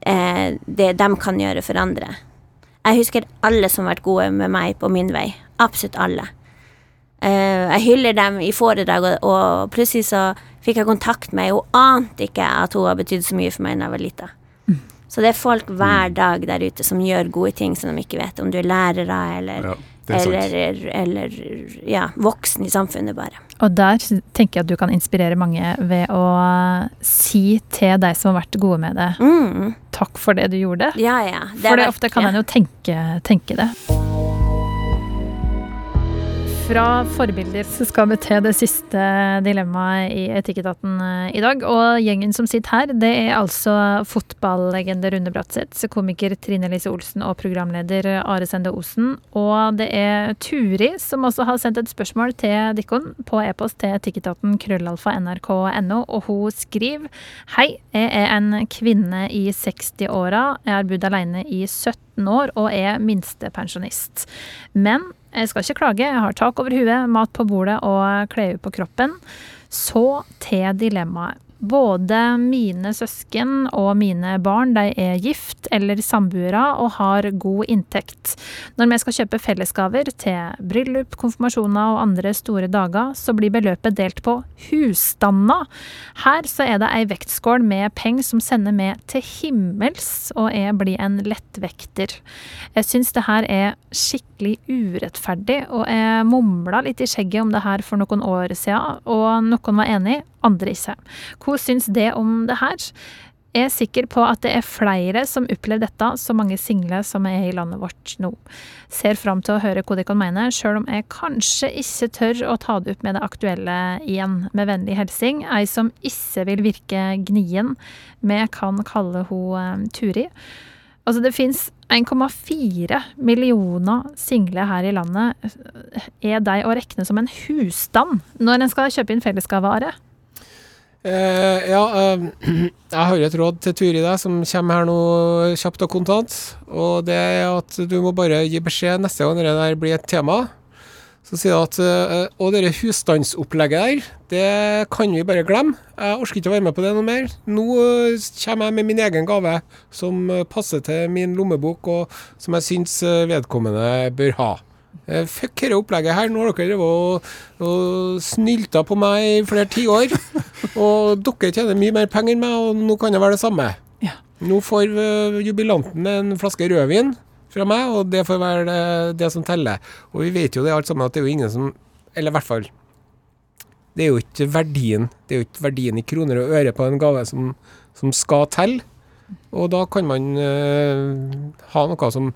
eh, det de kan gjøre for andre. Jeg husker alle som har vært gode med meg på min vei. Absolutt alle. Eh, jeg hyller dem i foredrag, og, og plutselig så fikk jeg kontakt med henne. Hun ante ikke at hun har betydd så mye for meg da jeg var lita. Så det er folk hver dag der ute som gjør gode ting som de ikke vet. Om du er lærere eller, Ja. Eller, eller ja, voksen i samfunnet, bare. Og der tenker jeg at du kan inspirere mange ved å si til deg som har vært gode med det, Mm. takk for det du gjorde. Ja, ja. For er det ofte kan ja. en jo tenke, tenke det. Fra forbilder så skal vi til det siste dilemmaet i Etikketaten eh, i dag. Og gjengen som sitter her, det er altså fotballegende Rune Bratseth, komiker Trine Lise Olsen og programleder Are Sende Osen. Og det er Turi som også har sendt et spørsmål til Dikkon på e-post til etikketaten krøllalfa nrk.no, og hun skriver Hei, jeg er en kvinne i 60-åra. Jeg har bodd alene i 17 år og er minstepensjonist. Men jeg skal ikke klage. Jeg har tak over huet, mat på bordet og klær på kroppen. Så til dilemmaet. Både mine søsken og mine barn de er gift eller samboere og har god inntekt. Når vi skal kjøpe fellesgaver til bryllup, konfirmasjoner og andre store dager, så blir beløpet delt på husstanda. Her så er det ei vektskål med penger som sender med til himmels, og jeg blir en lettvekter. Jeg syns det her er skikkelig urettferdig, og jeg mumla litt i skjegget om det her for noen år siden, og noen var enig, andre ikke. Hva syns det om det her? Jeg er sikker på at det er flere som opplever dette, så mange single som er i landet vårt nå. Ser fram til å høre hva de kan mene, sjøl om jeg kanskje ikke tør å ta det opp med det aktuelle igjen. Med vennlig hilsing ei som ikke vil virke gnien. Vi kan kalle hun eh, Turi. Altså, det fins 1,4 millioner single her i landet. Er de å regne som en husstand når en skal kjøpe inn fellesgavevare? Eh, ja, eh, jeg har et råd til Turi deg, som kommer her nå kjapt og kontant. Og det er at du må bare gi beskjed neste gang det der blir et tema. Så sier jeg at eh, Og det husstandsopplegget der, det kan vi bare glemme. Jeg orker ikke å være med på det noe mer. Nå eh, kommer jeg med min egen gave, som eh, passer til min lommebok, og som jeg syns eh, vedkommende bør ha. Eh, Fuck dette opplegget her. Nå har dere drevet og, snylta på meg i flere tiår. Og dere tjener mye mer penger enn meg, og nå kan det være det samme. Ja. Nå får eh, jubilanten en flaske rødvin fra meg, og det får være det, det som teller. Og vi vet jo det alt sammen at det er jo ingen som Eller i hvert fall Det er jo ikke verdien Det er jo ikke verdien i kroner og øre på en gave som, som skal telle. Og da kan man uh, ha noe som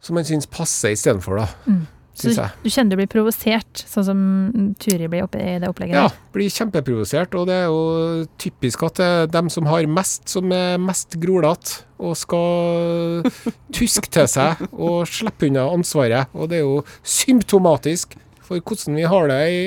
som man syns passer istedenfor, da. Mm. Så du kjenner du blir provosert, sånn som Turi blir oppe i det opplegget Ja, blir kjempeprovosert. Og det er jo typisk at det er dem som har mest, som er mest grolete og skal tuske til seg og slippe unna ansvaret. Og det er jo symptomatisk for hvordan vi har det i,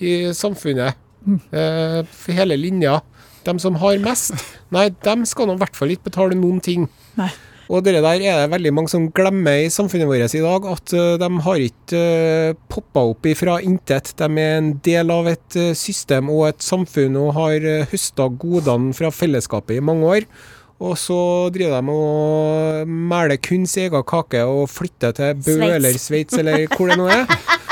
i samfunnet. Eh, for hele linja. Dem som har mest, nei, dem skal nå i hvert fall ikke betale noen ting. Nei. Og det der er det veldig mange som glemmer i samfunnet vårt i dag, at eh, de har ikke uh, poppa opp ifra intet. De er en del av et eh, system og et samfunn og har høsta godene fra fellesskapet i mange år. Og så driver de og meler kun sin egen kake og flytter til Bø eller Sveits eller hvor det nå er.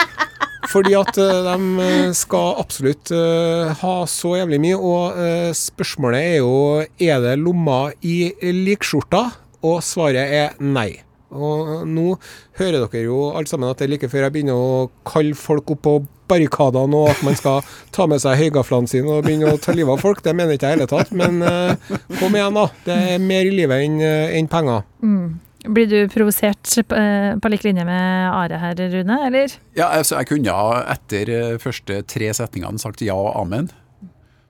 Fordi at eh, de skal absolutt eh, ha så jævlig mye. Og eh, spørsmålet er jo er det lomma i likskjorta, og svaret er nei. Og nå hører dere jo alle sammen at det er like før jeg begynner å kalle folk opp på barrikadene, og at man skal ta med seg høygaflene sine og begynne å ta livet av folk. Det mener ikke jeg i hele tatt. Men eh, kom igjen, da. Det er mer i livet enn en penger. Mm. Blir du provosert på, eh, på lik linje med Are her, Rune, eller? Ja, altså, jeg kunne etter eh, første tre setningene sagt ja og amen.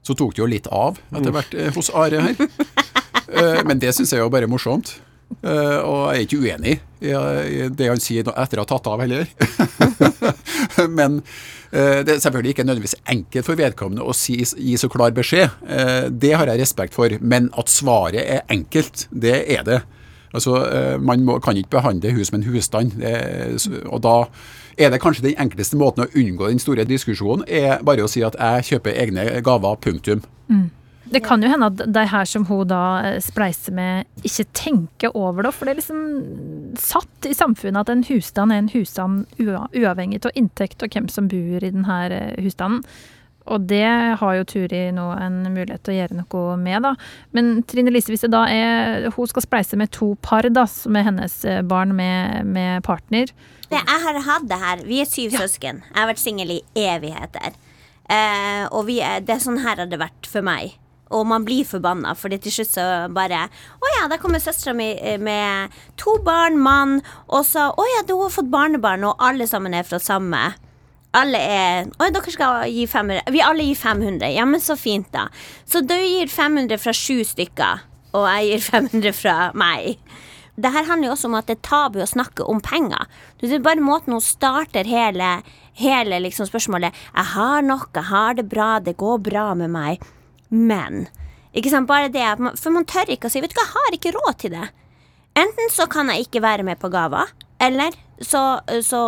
Så tok det jo litt av etter hvert eh, hos Are her. Eh, Men det syns jeg jo bare er morsomt. Eh, Og jeg er ikke uenig i det han sier etter å ha tatt av heller. Men eh, det er selvfølgelig ikke nødvendigvis enkelt for vedkommende å si, gi så klar beskjed. Det har jeg respekt for. Men at svaret er enkelt, det er det. Altså, Man må, kan ikke behandle hus som en husstand. Det, og da er det kanskje den enkleste måten å unngå den store diskusjonen, er bare å si at jeg kjøper egne gaver, punktum. Det kan jo hende at de her som hun da eh, spleiser med, ikke tenker over det. For det er liksom satt i samfunnet at en husstand er en husstand uavhengig av inntekt og hvem som bor i denne eh, husstanden. Og det har jo Turi nå en mulighet til å gjøre noe med, da. Men Trine Lise, hvis det da er Hun skal spleise med to par, da, som er hennes eh, barn med, med partner. Jeg har hatt det her. Vi er syv søsken. Jeg har vært singel i evigheter. Eh, og vi er, det er sånn her har det vært for meg. Og man blir forbanna, fordi til slutt så bare Å ja, der kommer søstera mi eh, med to barn, mann, og så Å ja, du har fått barnebarn, og alle sammen er fra samme. Alle er Oi, dere skal gi 500. Vi alle gir 500. Ja, men så fint, da. Så du gir 500 fra sju stykker, og jeg gir 500 fra meg. Det her handler jo også om at det er tabu å snakke om penger. Det er bare måten hun starter hele, hele liksom spørsmålet 'Jeg har nok, jeg har det bra, det går bra med meg', men ikke sant, bare det at man, For man tør ikke å si 'Vet du hva, jeg har ikke råd til det'. Enten så kan jeg ikke være med på gaver, eller så, så,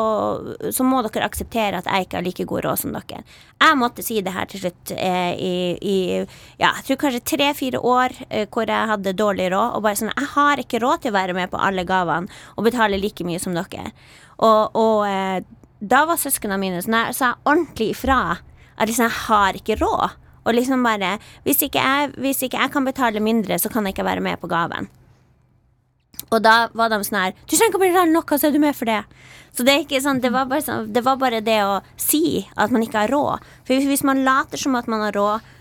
så må dere akseptere at jeg ikke har like god råd som dere. Jeg måtte si det her til slutt eh, i, i ja, jeg tror kanskje tre-fire år eh, hvor jeg hadde dårlig råd. Og bare sånn Jeg har ikke råd til å være med på alle gavene og betale like mye som dere. Og, og eh, da var søsknene mine sånn Jeg sa ordentlig ifra. At liksom, jeg har ikke råd. Og liksom bare hvis ikke, jeg, hvis ikke jeg kan betale mindre, så kan jeg ikke være med på gaven. Og da var de sånn her Du trenger ikke å betale noe, så er du med for det. Så det sånn, det var, sånn, det var bare det å si at man ikke har råd. For hvis man later som at man har råd,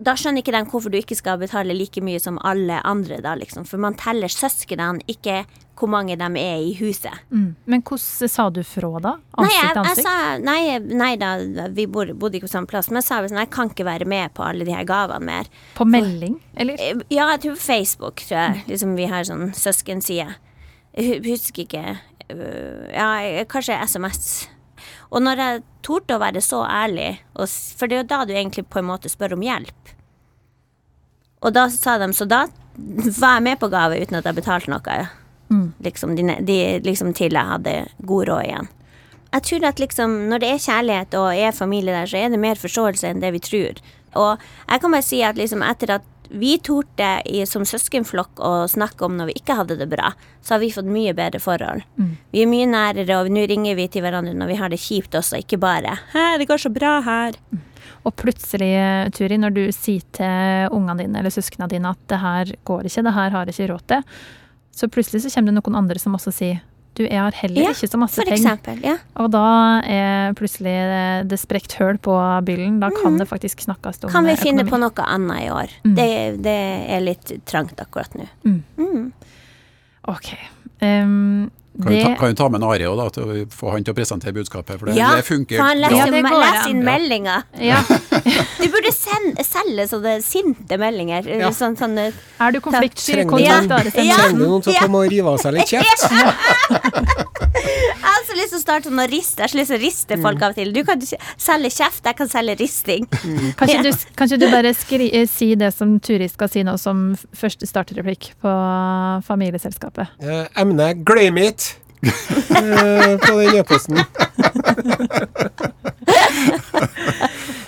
da skjønner ikke de hvorfor du ikke skal betale like mye som alle andre, da, liksom. For man teller søsknene, ikke hvor mange de er i huset. Mm. Men hvordan sa du fra, da? Nei, Ansikt jeg, jeg ansikt? sa nei, nei da, vi bor, bodde ikke på samme plass, men jeg sa sånn, jeg kan ikke være med på alle de her gavene mer. På melding, eller? Eh, Ja, jeg tror Facebook, tror jeg. Liksom vi har sånn søskenside. Jeg husker ikke øh, Ja, kanskje SMS. Og når jeg torde å være så ærlig, for det er jo da du egentlig på en måte spør om hjelp Og da sa de Så da var jeg med på gave uten at jeg betalte noe. Liksom, de, de, liksom til jeg hadde god råd igjen. Jeg tror at liksom, når det er kjærlighet og er familie der, så er det mer forståelse enn det vi tror. Og jeg kan bare si at liksom etter at vi torde i, som søskenflokk å snakke om når vi ikke hadde det bra, så har vi fått mye bedre forhold. Vi er mye nærere, og nå ringer vi til hverandre når vi har det kjipt også, ikke bare 'Hæ, det går så bra her'. Og plutselig, Turi, når du sier til ungene dine eller søsknene dine at det her går ikke, det her har jeg ikke råd til, så plutselig så kommer det noen andre som også sier du, jeg har heller Ja, ikke så masse For eksempel. Ja. Og da er plutselig det sprekt høl på byllen. Da kan det faktisk snakkes om Mm. Kan vi finne økonomi. på noe annet i år? Mm. Det, det er litt trangt akkurat nå. Ok. Um, Kan, det du ta, kan vi ta med en Are òg, da, til å få han til å presentere budskapet? For det, Ja, det funker for han bra. leser, Ja, an. inn Ja. meldinger. Ja. Du burde sende, selge sånne sinte meldinger. Ja. Sånn, sånn, Er du konfliktsky? Trenger Kontakt Are Ja. trenger du noen til å Ja. komme og rive av seg litt kjeft? Har lyst til å starte sånn å riste. Jeg har så lyst til å riste Mm. folk av og til. Du kan selge kjeft, jeg kan selge risting. Kanskje, du, kanskje du bare skri, eh, si det som Turi skal si nå som første startereplikk på familieselskapet. Eh, emnet 'glem it' på den e-posten.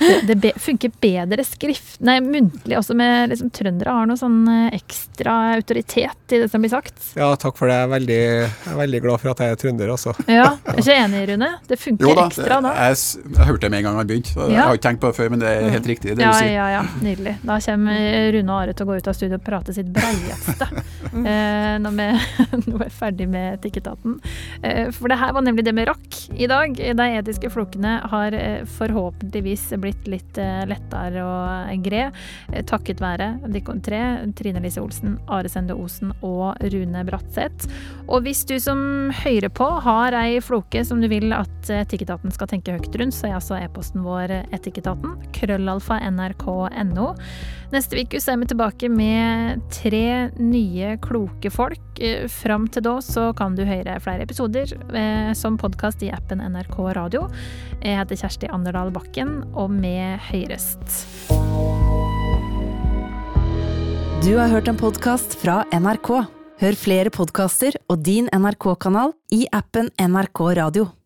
Det, det be, funker bedre skrift, nei, muntlig også med liksom, Trøndere har noe sånn eh, ekstra autoritet i det som blir sagt. Ja, takk for det. Jeg er veldig, jeg er veldig glad for at jeg er trønder, altså. Ja, er ikke enig, Rune? Det funker Jo da, ekstra da. jeg, jeg, jeg hørte det med en gang han begynte. Ja. Jeg har ikke tenkt på det før, men det er helt riktig. det Ja, du sier. ja, ja. Nydelig. Da kommer Rune og Are til å gå ut av studio og prate sitt breieste eh, når vi nå er ferdig med Etikketaten. Eh, for det her var nemlig det med rakk i dag. De etiske flokene har eh, forhåpentligvis blitt litt eh, lettere å gre, eh, takket være de tre, Trine Lise Olsen, Are Sende Osen og Rune Bratseth. Og hvis du som hører på har ei floke som du vil at Etikketaten skal tenke høyt rundt, så er altså e-posten vår etikketaten, krøllalfa nrk.no. Neste uke er vi tilbake med tre nye kloke folk. Eh, Fram til da så kan du høre flere episoder eh, som podkast i appen NRK Radio. Jeg heter Kjersti Anderdal Bakken, og vi høyrest. Du har hørt en podkast fra NRK. Hør flere podkaster og din NRK-kanal i appen NRK Radio.